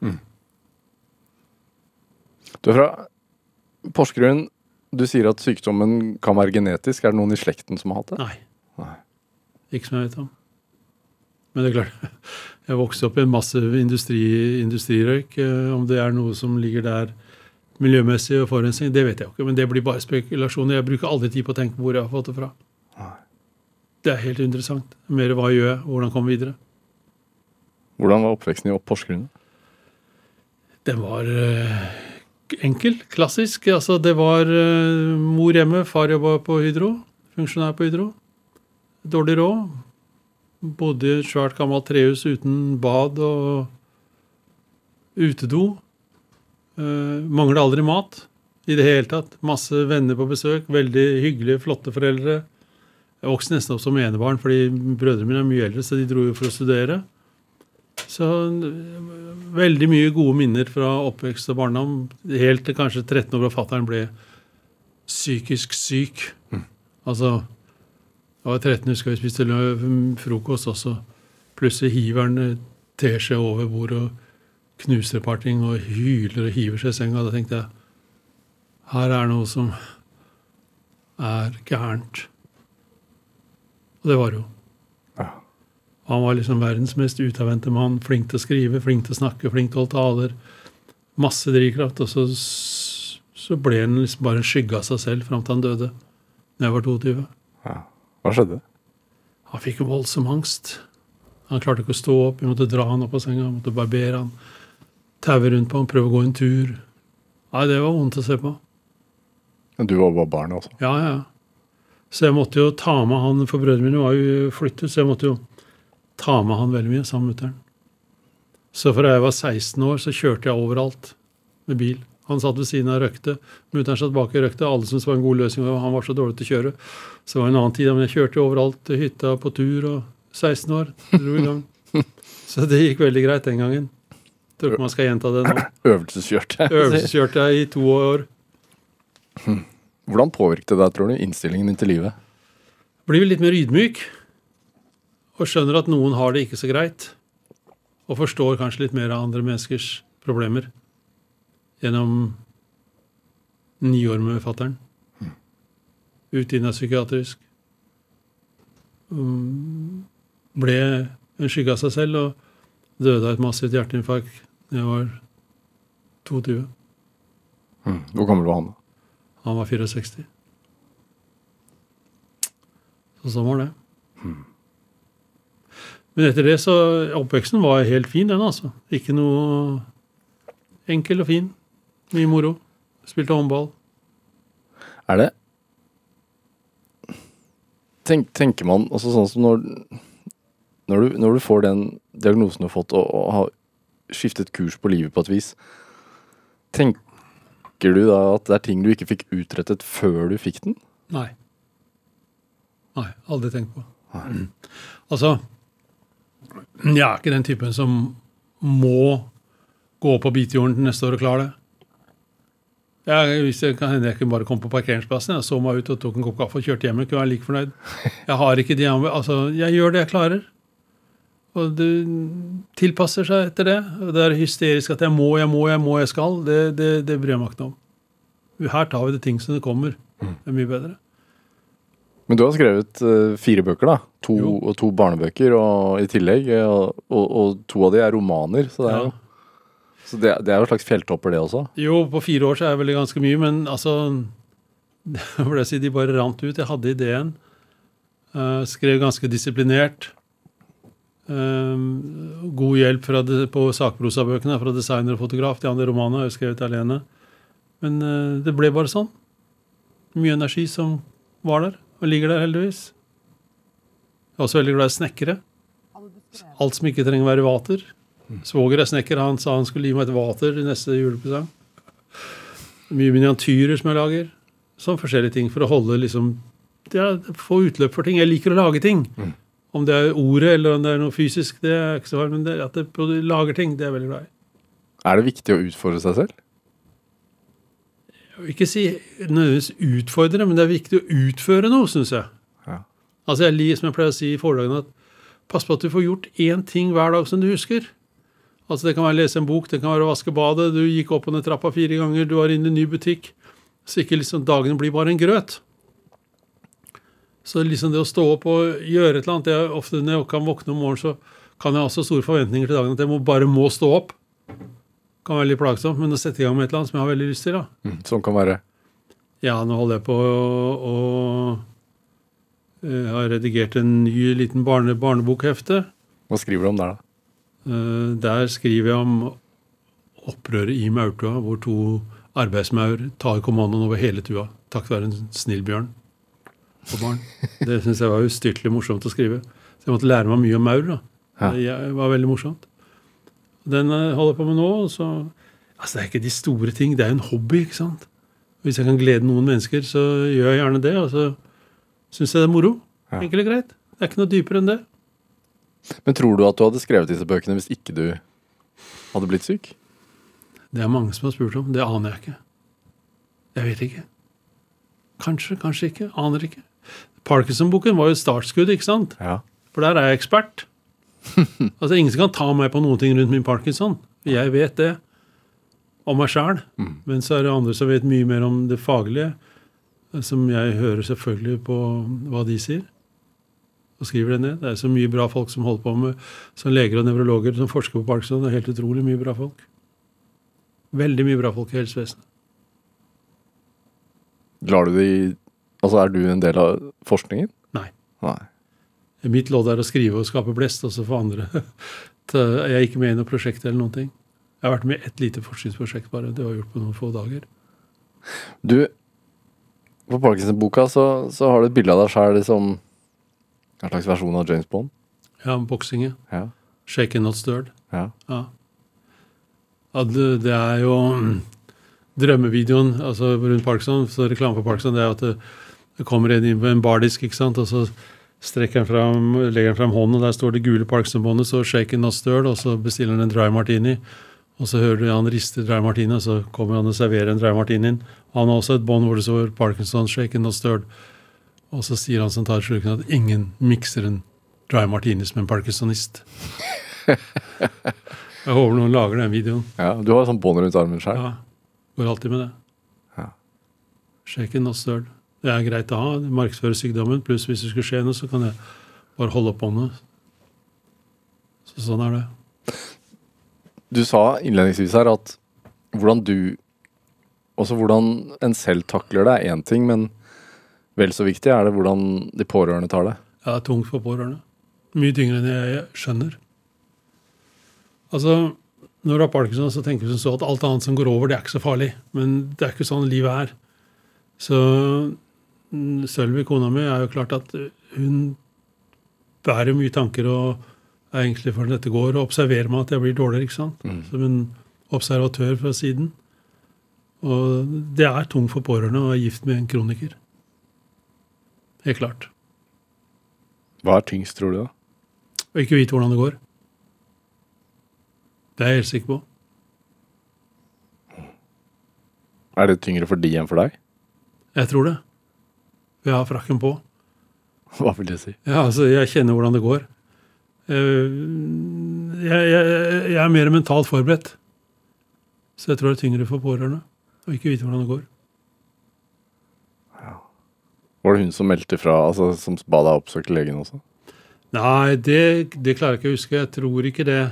Du er fra Porsgrunn. Du sier at sykdommen kan være genetisk. Er det noen i slekten som har hatt det? Nei. Ikke som jeg vet om. Men det er klart, jeg vokste opp i en massiv industri, industrirøyk. Eh, Om det er noe som ligger der miljømessig og forurensning, det vet jeg jo ikke. Men det blir bare spekulasjoner. Jeg bruker aldri tid på å tenke på hvor jeg har fått det fra. Det er helt interessant. Mer hva gjør jeg, hvordan komme videre. Hvordan var oppveksten i Porsgrunn? Den var eh, enkel, klassisk. Altså, det var eh, mor hjemme, far jobba på Hydro, funksjonær på Hydro. Dårlig råd. Bodde i et svært gammelt trehus uten bad og utedo. Uh, Mangla aldri mat i det hele tatt. Masse venner på besøk. Veldig hyggelige, flotte foreldre. Jeg vokste nesten opp som enebarn, fordi brødrene mine er mye eldre, så de dro jo for å studere. Så veldig mye gode minner fra oppvekst og barndom. Helt til kanskje 13 år da fatter'n ble psykisk syk. Altså Jeg var 13, husker jeg vi spiste løv, frokost, også. plutselig hiver han teskje over bordet og knuser et par ting og hyler og hiver seg i senga. Da tenkte jeg her er noe som er gærent. Og det var det jo. Ja. Han var liksom verdens mest utadvendte mann. Flink til å skrive, flink til å snakke, flink til å holde taler. Masse drivkraft. Og så, så ble han liksom bare en skygge av seg selv fram til han døde. Da jeg var 22. Ja. Hva skjedde? Han fikk jo voldsom angst. Han klarte ikke å stå opp. Vi måtte dra han opp av senga, vi måtte barbere han. Taue rundt på han, prøve å gå en tur. Nei, det var vondt å se på. Men Du var bare barn også. Ja, ja. Så jeg måtte jo ta med han, for brødrene mine var jo flyttet, så jeg måtte jo ta med han veldig mye sammen med mutter'n. Så fra jeg var 16 år, så kjørte jeg overalt med bil. Han satt ved siden av røkte. Mutter'n satt bak og røkte. Alle syntes det var en god løsning, og han var så dårlig til å kjøre. Så det var en annen tid, men jeg kjørte jo overalt til hytta på tur, og 16 år dro i gang. Så det gikk veldig greit den gangen. Tror ikke man skal gjenta det nå. Øvelseskjørte. Øvelseskjørte jeg i to år. Hvordan påvirket det deg, tror du, innstillingen din til livet? blir litt mer ydmyk og skjønner at noen har det ikke så greit. Og forstår kanskje litt mer av andre menneskers problemer gjennom ni år med fatter'n. Utdanna psykiatrisk. Um, Ble en skygge av seg selv og døde av et massivt hjerteinfarkt da jeg var 22. Hvor gammel var han? da? Han var 64. Så sånn var det. Men etter det så Oppveksten var helt fin, den, altså. Ikke noe enkel og fin. Mye moro. Spilte håndball. Er det Tenk, Tenker man altså sånn som når når du, når du får den diagnosen du har fått, og, og har skiftet kurs på livet på et vis Tenker du da at det er ting du ikke fikk utrettet før du fikk den? Nei. Nei, aldri tenkt på. Altså, jeg er ikke den typen som må gå på bitjorden til neste år og klare det. Jeg, hvis det kan hende jeg kunne bare kom på parkeringsplassen, jeg så meg ut og tok en kopp kaffe og kjørte hjem. Jeg kunne være like fornøyd. Jeg har ikke de Altså, jeg gjør det jeg klarer. Og du tilpasser seg etter det. Og det er hysterisk at jeg må, jeg må, jeg må, jeg skal. Det, det, det bryr jeg meg ikke om. Her tar vi det ting som det kommer. Det er mye bedre. Men du har skrevet eh, fire bøker, da. To, Jo. og to barnebøker og, i tillegg. eh, Og, og, og to av de er romaner. Så det er, Ja. Så det, det er jo en slags fjelltopper, det også. Jo, på fire år så er det veldig ganske mye, men altså jeg si, de bare rant ut. Jeg hadde ideen. Uh, skrev ganske disiplinert. Uh, god hjelp fra de, på sakprosabøkene fra designer og fotograf. De andre romanene har jeg skrevet alene. Men uh, det ble bare sånn. Mye energi som var der, og ligger der heldigvis. Jeg er også veldig glad i snekkere. Alt som ikke trenger å være vater. Svoger er snekker. Han sa han skulle gi meg et vater i neste julepresang. Mye miniatyrer som jeg lager. Sånn forskjellige ting for å holde liksom ja, Få utløp for ting. Jeg liker å lage ting. Om det er ordet eller om det er noe fysisk, det er ikke så farlig. Men det, at jeg lager ting, det er jeg veldig glad i. Er det viktig å utfordre seg selv? Jeg vil ikke si nødvendigvis utfordre, men det er viktig å utføre noe, syns jeg. Ja. Altså jeg som jeg pleier å si i foredragene, at pass på at du får gjort én ting hver dag som du husker. Altså Det kan være å lese en bok, det kan være å vaske badet, du gikk opp under trappa fire ganger, du var inne i en ny butikk. Så ikke liksom dagene blir bare en grøt. Så liksom det å stå opp og gjøre et eller annet det er Ofte når jeg kan våkne om morgenen, så kan jeg ha så store forventninger til dagen at jeg må, bare må stå opp. Kan være litt plagsomt, men å sette i gang med et eller annet som jeg har veldig lyst til, da. Mm. Sånn kan være Ja, nå holder jeg på å, å Jeg har redigert en ny liten barne, barnebokhefte. Hva skriver du om der, da? Eh, Der skriver jeg om opprøret i maurtua, hvor to arbeidsmaur tar kommandoen over hele tua. Takket være en snill bjørn og barn. Det syns jeg var ustyrtelig morsomt å skrive. Så jeg måtte lære meg mye om maur. da. Det var veldig morsomt. Den jeg holder jeg på med nå. Så, altså Det er ikke de store ting, det er jo en hobby. ikke sant? Hvis jeg kan glede noen mennesker, så gjør jeg gjerne det. Og så syns jeg det er moro. Enkelt og greit. Det er ikke noe dypere enn det. Men tror du at du hadde skrevet disse bøkene hvis ikke du hadde blitt syk? Det er mange som har spurt om. Det aner jeg ikke. Jeg vet ikke. Kanskje, kanskje ikke. Aner ikke. Parkinson-boken var jo startskuddet, startskudd, ikke sant? Ja. For der er jeg ekspert. altså Ingen som kan ta meg på noen ting rundt min parkinson. Jeg vet det om meg sjæl. Men så er det andre som vet mye mer om det faglige. Som jeg hører selvfølgelig på hva de sier. Og skriver det ned. Det er så mye bra folk som holder på med som leger og nevrologer som forsker på parkinson. Det er helt utrolig mye bra folk. Veldig mye bra folk i helsevesenet. Lar du de Altså, er du en del av forskningen? Nei. Nei. Mitt lodd er å skrive og skape blest, og så få andre Jeg er ikke med i noe prosjekt eller noen ting. Jeg har vært med i ett lite forskningsprosjekt bare. Det var gjort på noen få dager. Du, på Parkinson-boka så, så har du et bilde av deg sjøl som en slags versjon av James Bond. Ja, boksing, ja. Shaken not stirred. ja. Ja. det, er jo mm, drømmevideoen altså rundt Parkinson, så reklame for Parkinson, det er at det, det kommer en inn på en bardisk, ikke sant, og så strekker han fram, legger han fram hånden, og der står det gule Parkinson-båndet, så shaken not stirred, og så bestiller han en dry martini. Og så hører du han riste dry martini, og så kommer han og serverer en dry martini. Han har også et bånd hvor det står Parkinson shaken not stirred. Og så sier han som tar slurken at ingen mikser en dry martinis med en parkinsonist. Jeg håper noen lager den videoen. ja. Du har sånn bånd rundt armen sjøl. Ja, går alltid med det. Ja. Shaken not stirred. Det er greit å ha. Markedsføre sykdommen. Pluss hvis det skulle skje noe, så kan jeg bare holde på båndet. Så sånn er det. Du sa innledningsvis her at hvordan du Også hvordan en selv takler det, er én ting, men vel så viktig er det hvordan de pårørende tar det. Ja, det er tungt for pårørende. Mye tyngre enn jeg skjønner. Altså, når du har parkinson, så tenker du sånn så at alt annet som går over, det er ikke så farlig. Men det er ikke sånn livet er. Så mm, Sølvi, kona mi, er jo klart at hun bærer mye tanker og er egentlig for at dette går, og observerer meg at jeg blir dårligere, ikke sant? Som en observatør fra siden. Og det er tungt for pårørende å være gift med en kroniker. Helt klart. Hva er tyngst, tror du? da? Å ikke vite hvordan det går. Det er jeg helt sikker på. Er det tyngre for de enn for deg? Jeg tror det. Jeg har frakken på. Hva vil det si? Ja, altså, jeg kjenner hvordan det går. Eh, Jeg, jeg, jeg er mer mentalt forberedt. Så jeg tror det er tyngre for pårørende å ikke vite hvordan det går. Var det hun som meldte fra, altså som ba deg oppsøke legen også? Nei, det, det klarer jeg ikke å huske. Jeg tror ikke det.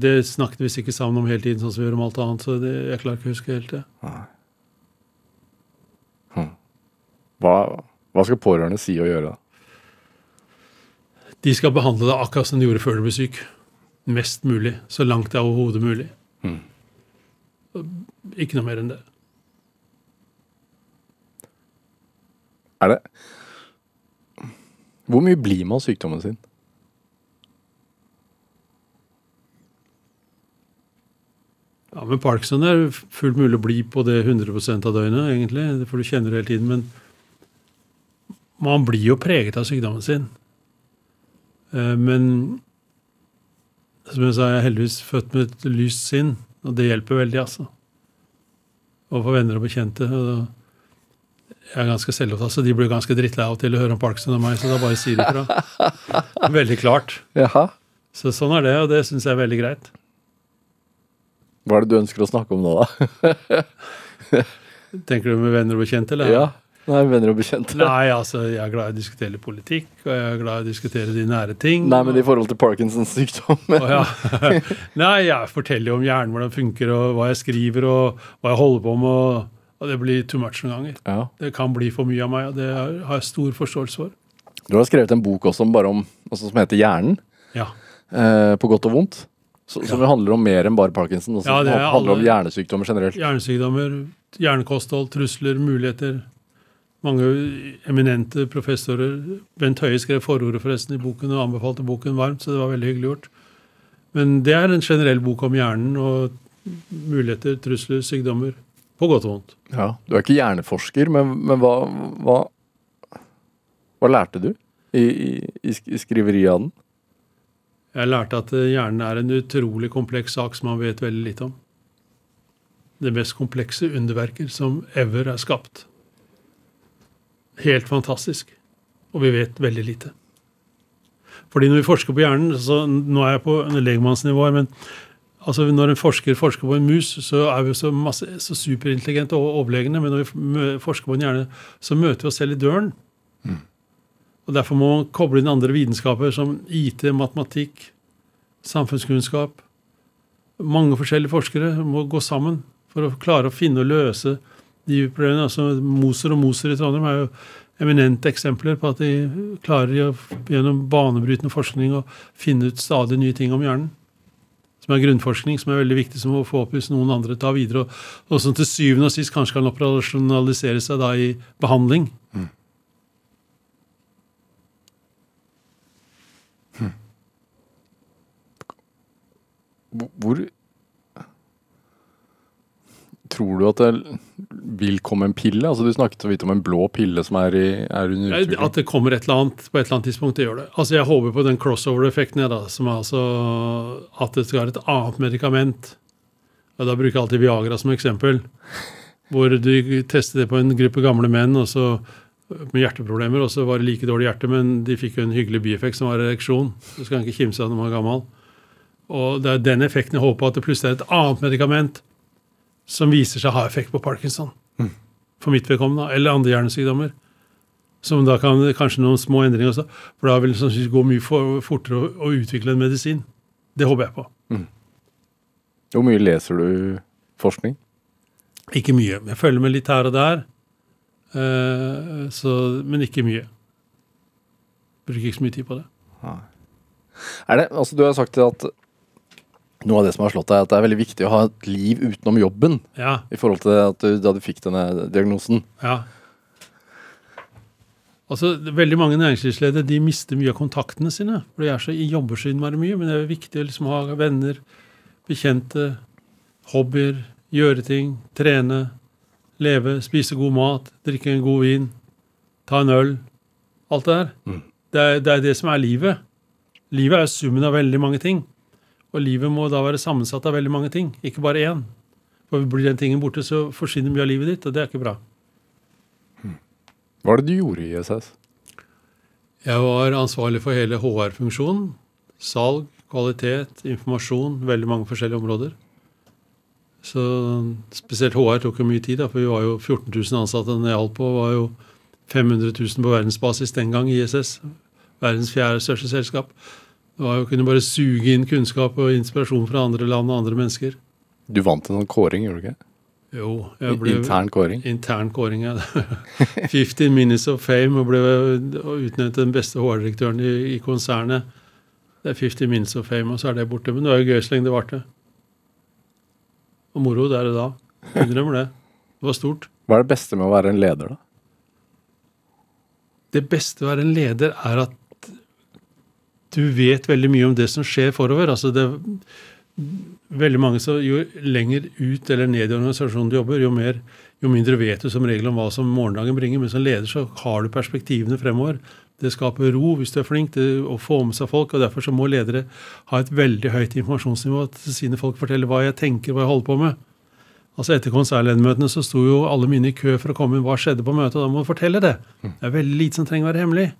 Det snakket vi sikkert sammen om hele tiden, sånn som vi gjør om alt annet. Så det, jeg klarer ikke å huske helt det. Hva, hva skal pårørende si og gjøre? da? De skal behandle deg akkurat som de gjorde før du ble syk. Mest mulig. Så langt det er overhodet mulig. Ikke noe mer enn det. Er det Hvor mye blir man av sykdommen sin? Ja, men Parkinson er fullt mulig å bli på det 100% av døgnet, egentlig. For du kjenner det hele tiden. Men man blir jo preget av sykdommen sin. Eh, Men som jeg sa, jeg er heldigvis født med et lyst sinn, og det hjelper veldig, altså. Overfor for venner og bekjente. Og jeg er ganske selvopptatt, så de blir ganske drittlei av til å høre om Parkinson og meg, så da bare sier de fra. Veldig klart. Jaha. Så sånn er det, og det syns jeg er veldig greit. Hva er det du ønsker å snakke om nå, da? Tenker du med venner og bekjente, eller? Ja. Nei, venner og bekjente. Nei. Altså, jeg er glad i å diskutere politikk, og jeg er glad i å diskutere de nære ting. Nei, men i forhold til Parkinsons sykdom. og, ja. Nei, jeg forteller jo om hjernen, hvordan den funker, og hva jeg skriver, og hva jeg holder på med, og, og det blir too much noen ganger. Ja. Det kan bli for mye av meg, og det har jeg stor forståelse for. Du har skrevet en bok også om, altså, som heter Hjernen, Ja. eh, på godt og vondt. Så, som ja. handler om mer enn bare Parkinson. Også, Ja, det er handler om hjernesykdommer generelt. Hjernesykdommer, hjernekosthold, trusler, muligheter. Mange eminente professorer. Bent Høie skrev forordet forresten i boken og anbefalte boken varmt, så det var veldig hyggelig gjort. Men det er en generell bok om hjernen og muligheter, trusler, sykdommer. På godt og vondt. Ja. Du er ikke hjerneforsker, men, men hva, hva, hva lærte du i, i, i skriveriet av den? Jeg lærte at eh, hjernen er en utrolig kompleks sak som man vet veldig lite om. Det mest komplekse underverker som ever er skapt. Helt fantastisk. Og vi vet veldig lite. Fordi når vi forsker på hjernen, så nå er jeg på legmannsnivå her, men altså når en forsker forsker på en mus, så er vi så, masse, så superintelligente og overlegne, men når vi forsker på en hjerne, så møter vi oss selv i døren. Og Derfor må man koble inn andre vitenskaper som IT, matematikk, samfunnskunnskap. Mange forskjellige forskere må gå sammen for å klare å finne og løse de problemene. Altså Moser og Moser i Trondheim er jo eminente eksempler på at de klarer gjennom banebrytende forskning å finne ut stadig nye ting om hjernen. Som er grunnforskning, som er veldig viktig, som må få opp hvis noen andre tar videre. Og, og som til syvende og sist kanskje kan operasjonalisere seg da i behandling. Mm. Hvor Tror du at det vil komme en pille? Altså Du snakket så vidt om en blå pille som er, i, er under utvikling. At det kommer et eller annet på et eller annet tidspunkt, det gjør det. Altså Jeg håper på den crossover-effekten, da, som er altså at det skal være et annet medikament. Og Da bruker jeg alltid Viagra som eksempel. Hvor du testet det på en gruppe gamle menn og så med hjerteproblemer, og så var det like dårlig hjerte, men de fikk jo en hyggelig bieffekt som var ereksjon. Du skal ikke kimse av når man er gammel. Og det er den effekten jeg håper på, at det plutselig er et annet medikament som viser seg å ha effekt på parkinson. For mitt vedkommende, eller andre hjernesykdommer. Som da kan kanskje noen små endringer også. For da vil det sannsynligvis gå mye for, fortere å, å utvikle en medisin. Det håper jeg på. Hvor mye leser du forskning? Ikke mye. Jeg følger med litt her og der. Uh, så, men ikke mye. Bruker ikke så mye tid på det. Er det, altså Du har sagt at noe av det som har slått deg, er at det er veldig viktig å ha et liv utenom jobben. Ja, I forhold til at du, da du fikk denne diagnosen. ja. Altså, Veldig mange næringslivsledere de mister mye av kontaktene sine. For de er så i jobber så innmari mye. Men det er viktig å liksom ha venner, bekjente, hobbyer, gjøre ting, trene, leve, spise god mat, drikke en god vin, ta en øl. Alt det der. Det er, det er det som er livet. Livet er summen av veldig mange ting. Og livet må da være sammensatt av veldig mange ting, ikke bare én. For blir den tingen borte, så forsvinner mye av livet ditt, og det er ikke bra. Hva var det du gjorde i ISS? Jeg var ansvarlig for hele HR-funksjonen. Salg, kvalitet, informasjon, veldig mange forskjellige områder. Så spesielt HR tok jo mye tid, da, for vi var jo 14 000 ansatte. Den jeg holdt på, var jo 500 000 på verdensbasis den gang, ISS. Verdens fjerde største selskap. Det var jo kunne bare suge inn kunnskap og inspirasjon fra andre land og andre mennesker. Du vant en sånn kåring, gjorde du ikke? Jo, jeg ble Intern kåring. intern kåring. Ja. 15 minutes of fame og ble utnevnt til den beste HR-direktøren i, i konsernet. Det er 50 minutes of fame, og så er det borte. Men det var jo gøy så lenge det varte. Og moro, det er det da. Innrømmer det. Det var stort. Hva er det beste med å være en leder, da? Det beste å være en leder er at du vet veldig mye om det som skjer forover. Altså det veldig mange så Jo lenger ut eller ned i organisasjonen du jobber, jo, mer, jo mindre vet du som regel om hva som morgendagen bringer. Men som leder så har du perspektivene fremover. Det skaper ro hvis du er flink til å få med seg folk. og Derfor så må ledere ha et veldig høyt informasjonsnivå til sine folk forteller hva jeg tenker, hva jeg holder på med. Altså Etter konsernledermøtene så sto jo alle mine i kø for å komme inn. Hva skjedde på møtet? Og da må du fortelle det. Det er veldig lite som trenger å være hemmelig.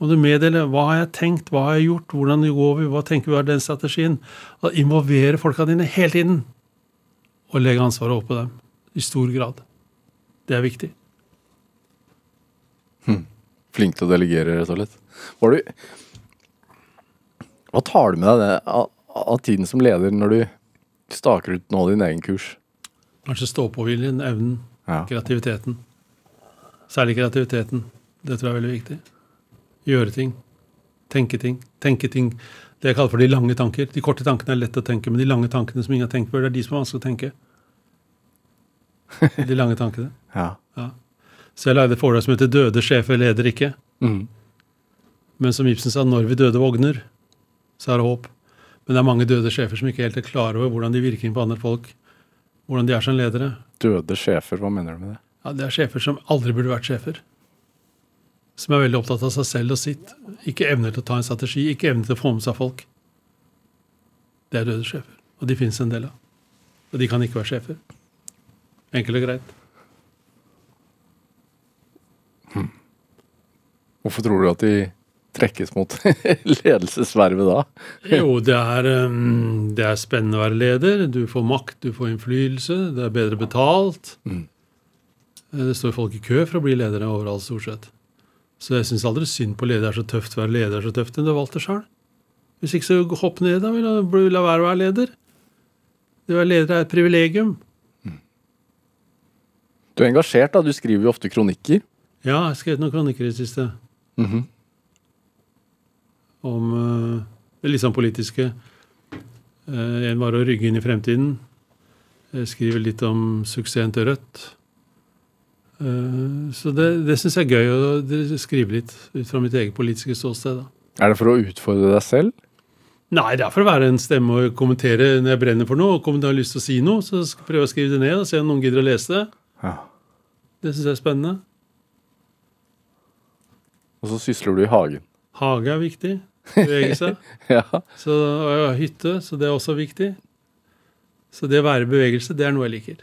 Må du meddele hva har jeg tenkt, hva har jeg gjort, hvordan går vi, hva tenker vi er den strategien? Og involvere folka dine hele tiden. Og legge ansvaret over på dem. I stor grad. Det er viktig. Flink til å delegere, rett og slett. Var du Hva tar du med deg av, av tiden som leder når du staker ut nå din egen kurs? Kanskje stå-på-viljen, evnen, Ja. kreativiteten. Særlig kreativiteten. Det tror jeg er veldig viktig. Gjøre ting. Tenke ting. Tenke ting. Det jeg kaller for de lange tanker. De korte tankene er lett å tenke, men de lange tankene som ingen har tenkt før, det er de som er vanskelig å tenke. De lange tankene. Ja. Så jeg lagde et foredrag som heter 'Døde sjefer leder ikke'. Mm. Men som Ibsen sa, når vi døde vogner, så er det håp. Men det er mange døde sjefer som ikke helt er klar over hvordan de virker inn på andre folk. Hvordan de er som ledere. Døde sjefer, hva mener du med det? Ja, Det er sjefer som aldri burde vært sjefer. Som er veldig opptatt av seg selv og sitt. Ikke evner til å ta en strategi, ikke evner til å få med seg folk. Det er døde sjefer. Og de finnes en del av. Og de kan ikke være sjefer. Enkelt og greit. Hvorfor tror du at de trekkes mot ledelsesvervet da? Jo, det er, um, det er spennende å være leder. Du får makt, du får innflytelse, det er bedre betalt. Mm. Det står folk i kø for å bli ledere overalt, stort sett. Så jeg syns aldri synd på leder er så tøft. Være leder er så tøft enn du har valgt det sjøl. Hvis ikke, så hopp ned, da. Vil la være å være leder. Det å være leder er et privilegium. Du er engasjert, da. Du skriver jo ofte kronikker. Ja, jeg har skrevet noen kronikker i det siste Mhm. om eh, det litt sånn politiske. Eh, en var å rygge inn i fremtiden. Jeg skriver litt om suksessen til Rødt. Eh, så det, det syns jeg er gøy å skrive litt ut fra mitt eget politiske ståsted. da. Er det for å utfordre deg selv? Nei, det er for å være en stemme og kommentere når jeg brenner for noe. Og om du har lyst til å si noe, så skal jeg prøve å skrive det ned og se om noen gidder å lese det. Ja. Det syns jeg er spennende. Og så sysler du i hagen. Hage er viktig. Bevege seg. Ja. Så, og jeg har hytte, så det er også viktig. Så det å være i bevegelse, det er noe jeg liker.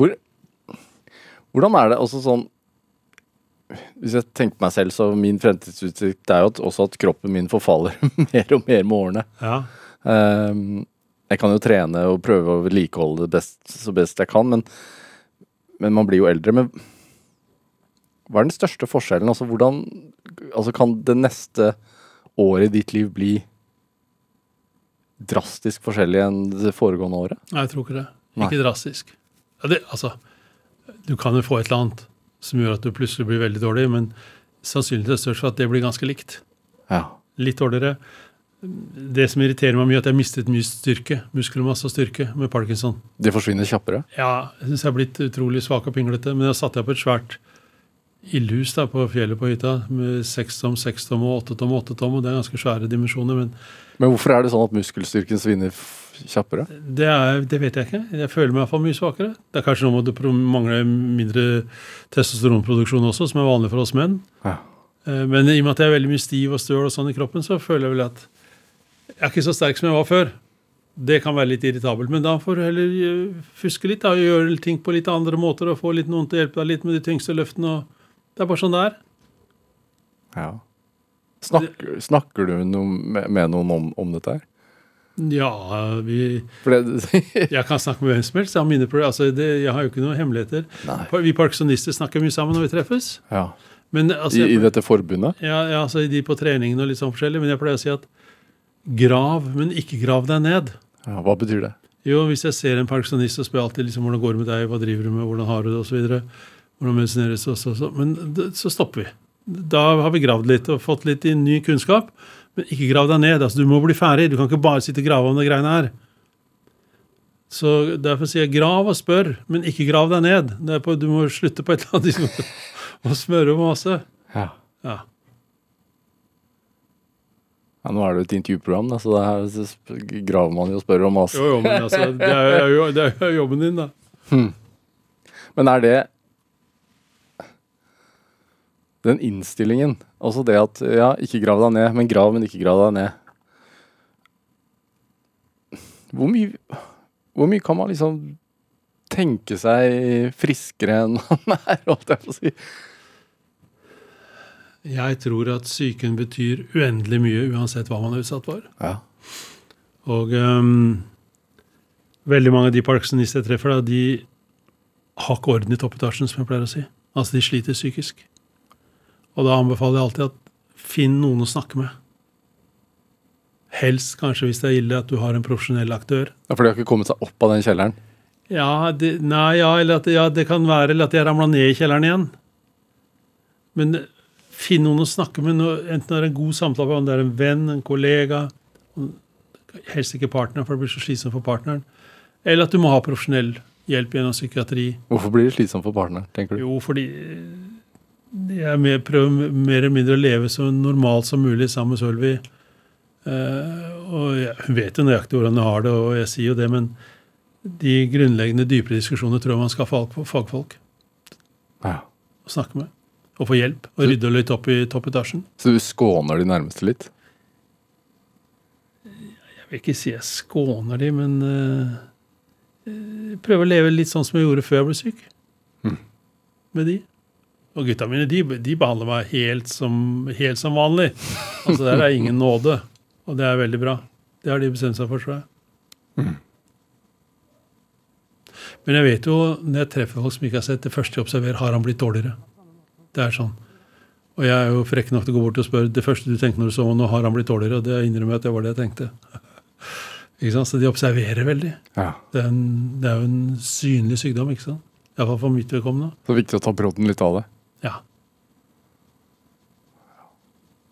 Hvor, hvordan er det også sånn Hvis jeg tenker meg selv, så min fremtidsutsikt er jo at, også at kroppen min forfaller mer og mer med årene. Ja. Um, jeg kan jo trene og prøve å vedlikeholde det best, så best jeg kan, men, men man blir jo eldre. Men hva er den største forskjellen? Altså, hvordan altså, kan det neste året i ditt liv bli drastisk forskjellig enn det foregående året? Nei, jeg tror ikke det. Nei. Ikke drastisk. Ja, det, altså, du kan jo få et eller annet som gjør at du plutselig blir veldig dårlig, men sannsynligheten er størst for at det blir ganske likt. Ja. Litt dårligere. Det som irriterer meg mye, er at jeg har mistet mye styrke. Muskelmasse og styrke med parkinson. Det forsvinner kjappere? Ja, jeg syns jeg har blitt utrolig svak og pinglete. Men jeg satte opp et svært ildhus da på fjellet på hytta med seks tom, seks tom og åtte tom og åtte tom. Og det er ganske svære dimensjoner. Men Men hvorfor er det sånn at muskelstyrken svinner kjappere? Det, er, det vet jeg ikke. Jeg føler meg i hvert fall mye svakere. Det er kanskje noe med at du mangler mindre testosteronproduksjon også, som er vanlig for oss menn. Ja. Eh, Men i og med at jeg er veldig mye stiv og støl og sånn i kroppen, så føler jeg vel at jeg er ikke så sterk som jeg var før. Det kan være litt irritabelt, men da får du heller eh, fuske litt da, gjøre ting på litt andre måter og få litt noen til å hjelpe deg litt med de tyngste løftene. og Det er bare sånn det er. ja. Snakker, snakker du noe med, med noen om, om dette her? Ja, vi, jeg kan snakke med hvem som helst. Jeg har, mine, altså det, jeg har jo ikke noen hemmeligheter. Nei. Vi parkinsonister snakker mye sammen når vi treffes. ja. Men altså, I, I dette forbundet? Ja, ja altså de på treningene og litt sånn forskjellig, men jeg pleier å si at grav, men ikke grav deg ned. Ja, hva betyr det? Jo, hvis jeg ser en pensjonist, så spør alltid liksom, hvordan går det med deg, hva driver du med, hvordan har du det, osv. Hvordan medisineres det, og så, så. Men det, så stopper vi. Da har vi gravd litt og fått litt ny kunnskap, men ikke grav deg ned. Altså, du må bli ferdig. Du kan ikke bare sitte og grave om de greiene her. Så derfor sier jeg grav og spør, men ikke grav deg ned. På, du må slutte på et eller annet tidspunkt å smøre masse. Ja. Ja. ja, Nå er det jo et intervjuprogram, da, så så graver man jo og spør om masse. Jo, jo, men altså, det er jo, det er jo jobben din, da. Men er det den innstillingen, altså det at ja, ikke grav deg ned, men grav, men ikke grav deg ned. Hvor mye, hvor mye kan man liksom tenke seg friskere enn man er, holdt jeg på å si? Jeg tror at psyken betyr uendelig mye uansett hva man er utsatt for. Ja. Og um, veldig mange av de parkinsonister jeg treffer, da, de har ikke orden i toppetasjen, som jeg pleier å si. Altså, de sliter psykisk. Og da anbefaler jeg alltid at finn noen å snakke med. Helst kanskje hvis det er ille at du har en profesjonell aktør. Ja, For de har ikke kommet seg opp av den kjelleren? Ja, det, nei, ja, eller at, ja, det kan være eller at jeg ramla ned i kjelleren igjen. Men finn noen å snakke med, enten det er en god samtale, om det er en venn, en kollega, helst ikke partner, for det blir så slitsomt for partneren, eller at du må ha profesjonell hjelp gjennom psykiatri. Hvorfor blir det slitsomt for partneren, tenker du? Jo, fordi jeg mer, prøver mer eller mindre å leve så normalt som mulig sammen med Sølvi. Eh, og jeg, hun vet jo nøyaktig hvordan jeg har det, og jeg sier jo det, men de grunnleggende, dypere diskusjoner tror jeg man skal ha fagfolk Ja. å snakke med. Og få hjelp. Og rydde litt opp i toppetasjen. Så du skåner de nærmeste litt? Jeg vil ikke si jeg skåner de, men uh, eh, prøver å leve litt sånn som jeg gjorde før jeg ble syk. Med de. Og gutta mine, de, de behandler meg helt som, helt som vanlig. Altså Der er ingen nåde. Og det er veldig bra. Det har de bestemt seg for, tror jeg. Men jeg vet jo, når jeg treffer folk som ikke har sett, det første jeg observerer, har han blitt dårligere. Det er sånn. Og jeg er jo frekk nok til å gå bort og spørre det første du tenkte når du så ham, nå har han blitt dårligere. Og det innrømmer jeg at det var det jeg tenkte. Ikke sant? Så de observerer veldig. Ja. Det er, en, det er jo en synlig sykdom, ikke sant? Iallfall for mitt vedkommende. Så det er viktig å ta brodden litt av det. Ja.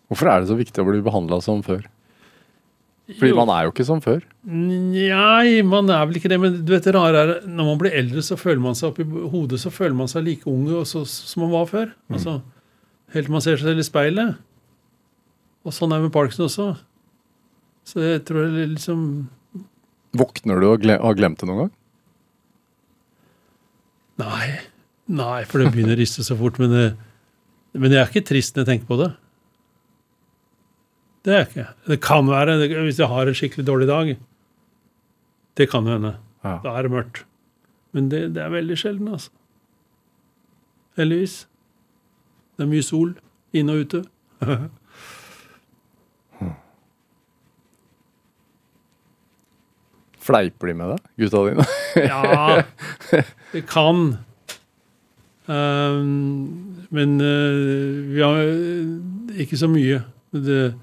Hvorfor er det så viktig å bli behandla som før? Fordi Jo. man er jo ikke som før. Nei, man er vel ikke det. Men du vet det rare er når man blir eldre, så føler man seg oppi hodet så føler man seg like ung som man var før. Altså, Helt til man ser seg selv i speilet. Og sånn er det med Parkinson også. Så jeg tror jeg liksom Våkner du og gle har glemt det noen gang? Nei. Nei, for det begynner å riste så fort. Men, det, men jeg er ikke trist når jeg tenker på det. Det er jeg ikke. Det kan være det, hvis jeg har en skikkelig dårlig dag. Det kan jo hende. Ja. Da er det mørkt. Men det, det er veldig sjelden, altså. Heldigvis. Det er mye sol inne og ute. Fleiper de med deg, gutta dine? Ja, det kan. Um, men uh, vi har ikke så mye. Det,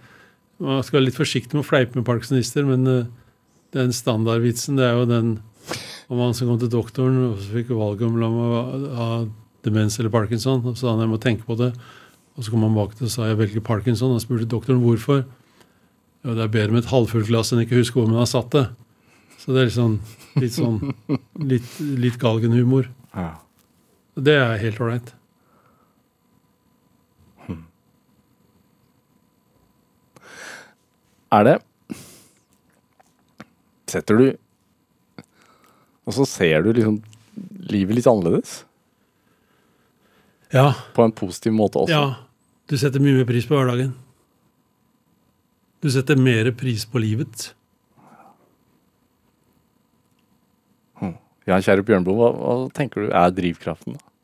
man skal være litt forsiktig med å fleipe med parkinsonister, men uh, den standardvitsen det er jo den om han som kom til doktoren og så fikk valget om å ha demens eller parkinson. Og så sa han jeg må tenke på det. Og så kom han bak til og sa jeg velger parkinson. Og spurte doktoren hvorfor. Ja, det er bedre med et halvfullt glass enn ikke huske hvor man har satt det. Så det er litt sånn litt, sånn, litt, litt galgenhumor. Ja. Det er helt ålreit. Er det setter du Og så ser du liksom livet litt annerledes. Ja, På en positiv måte også. ja. Du setter mye mer pris på hverdagen. Du setter mer pris på livet. Ja, kjære Bjørnblom, hva, hva tenker du er drivkraften? da?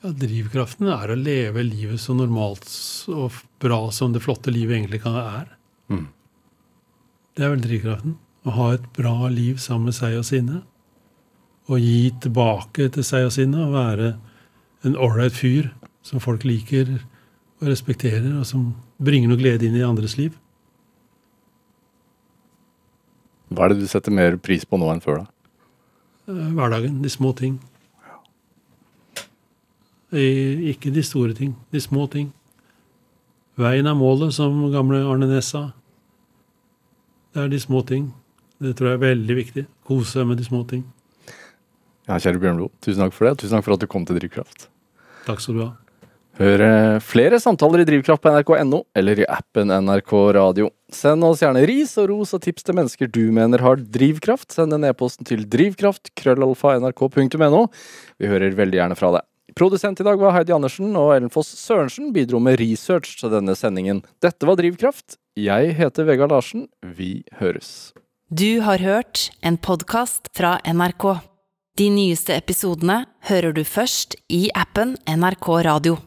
Ja, Drivkraften er å leve livet så normalt og bra som det flotte livet egentlig kan være. Mm. Det er vel drivkraften. Å ha et bra liv sammen med seg og sine. Å gi tilbake til seg og sine. Og være en ålreit fyr som folk liker og respekterer, og som bringer noe glede inn i andres liv. Hva er det du setter mer pris på nå enn før, da? Eh, Hverdagen, de små ting. Ikke de store ting, de små ting. Veien er målet, som gamle Arne Næss sa. Det er de små ting. Det tror jeg er veldig viktig. Kose seg med de små ting. Ja, kjære Bjørnlo, tusen takk for det. Tusen takk for at du kom til Drivkraft. Takk skal du ha. Hør eh, flere samtaler i Drivkraft på nrk.no eller i appen NRK Radio. Send oss gjerne ris og ros og tips til mennesker du mener har drivkraft. Send en e-posten til drivkraft krøllalfa Vi hører veldig gjerne fra deg. Produsent i dag var Heidi Andersen, og Ellen Foss Sørensen bidro med research til denne sendingen. Dette var Drivkraft. Jeg heter Vegard Larsen. Vi høres. Du har hørt en podkast fra NRK. De nyeste episodene hører du først i appen NRK Radio.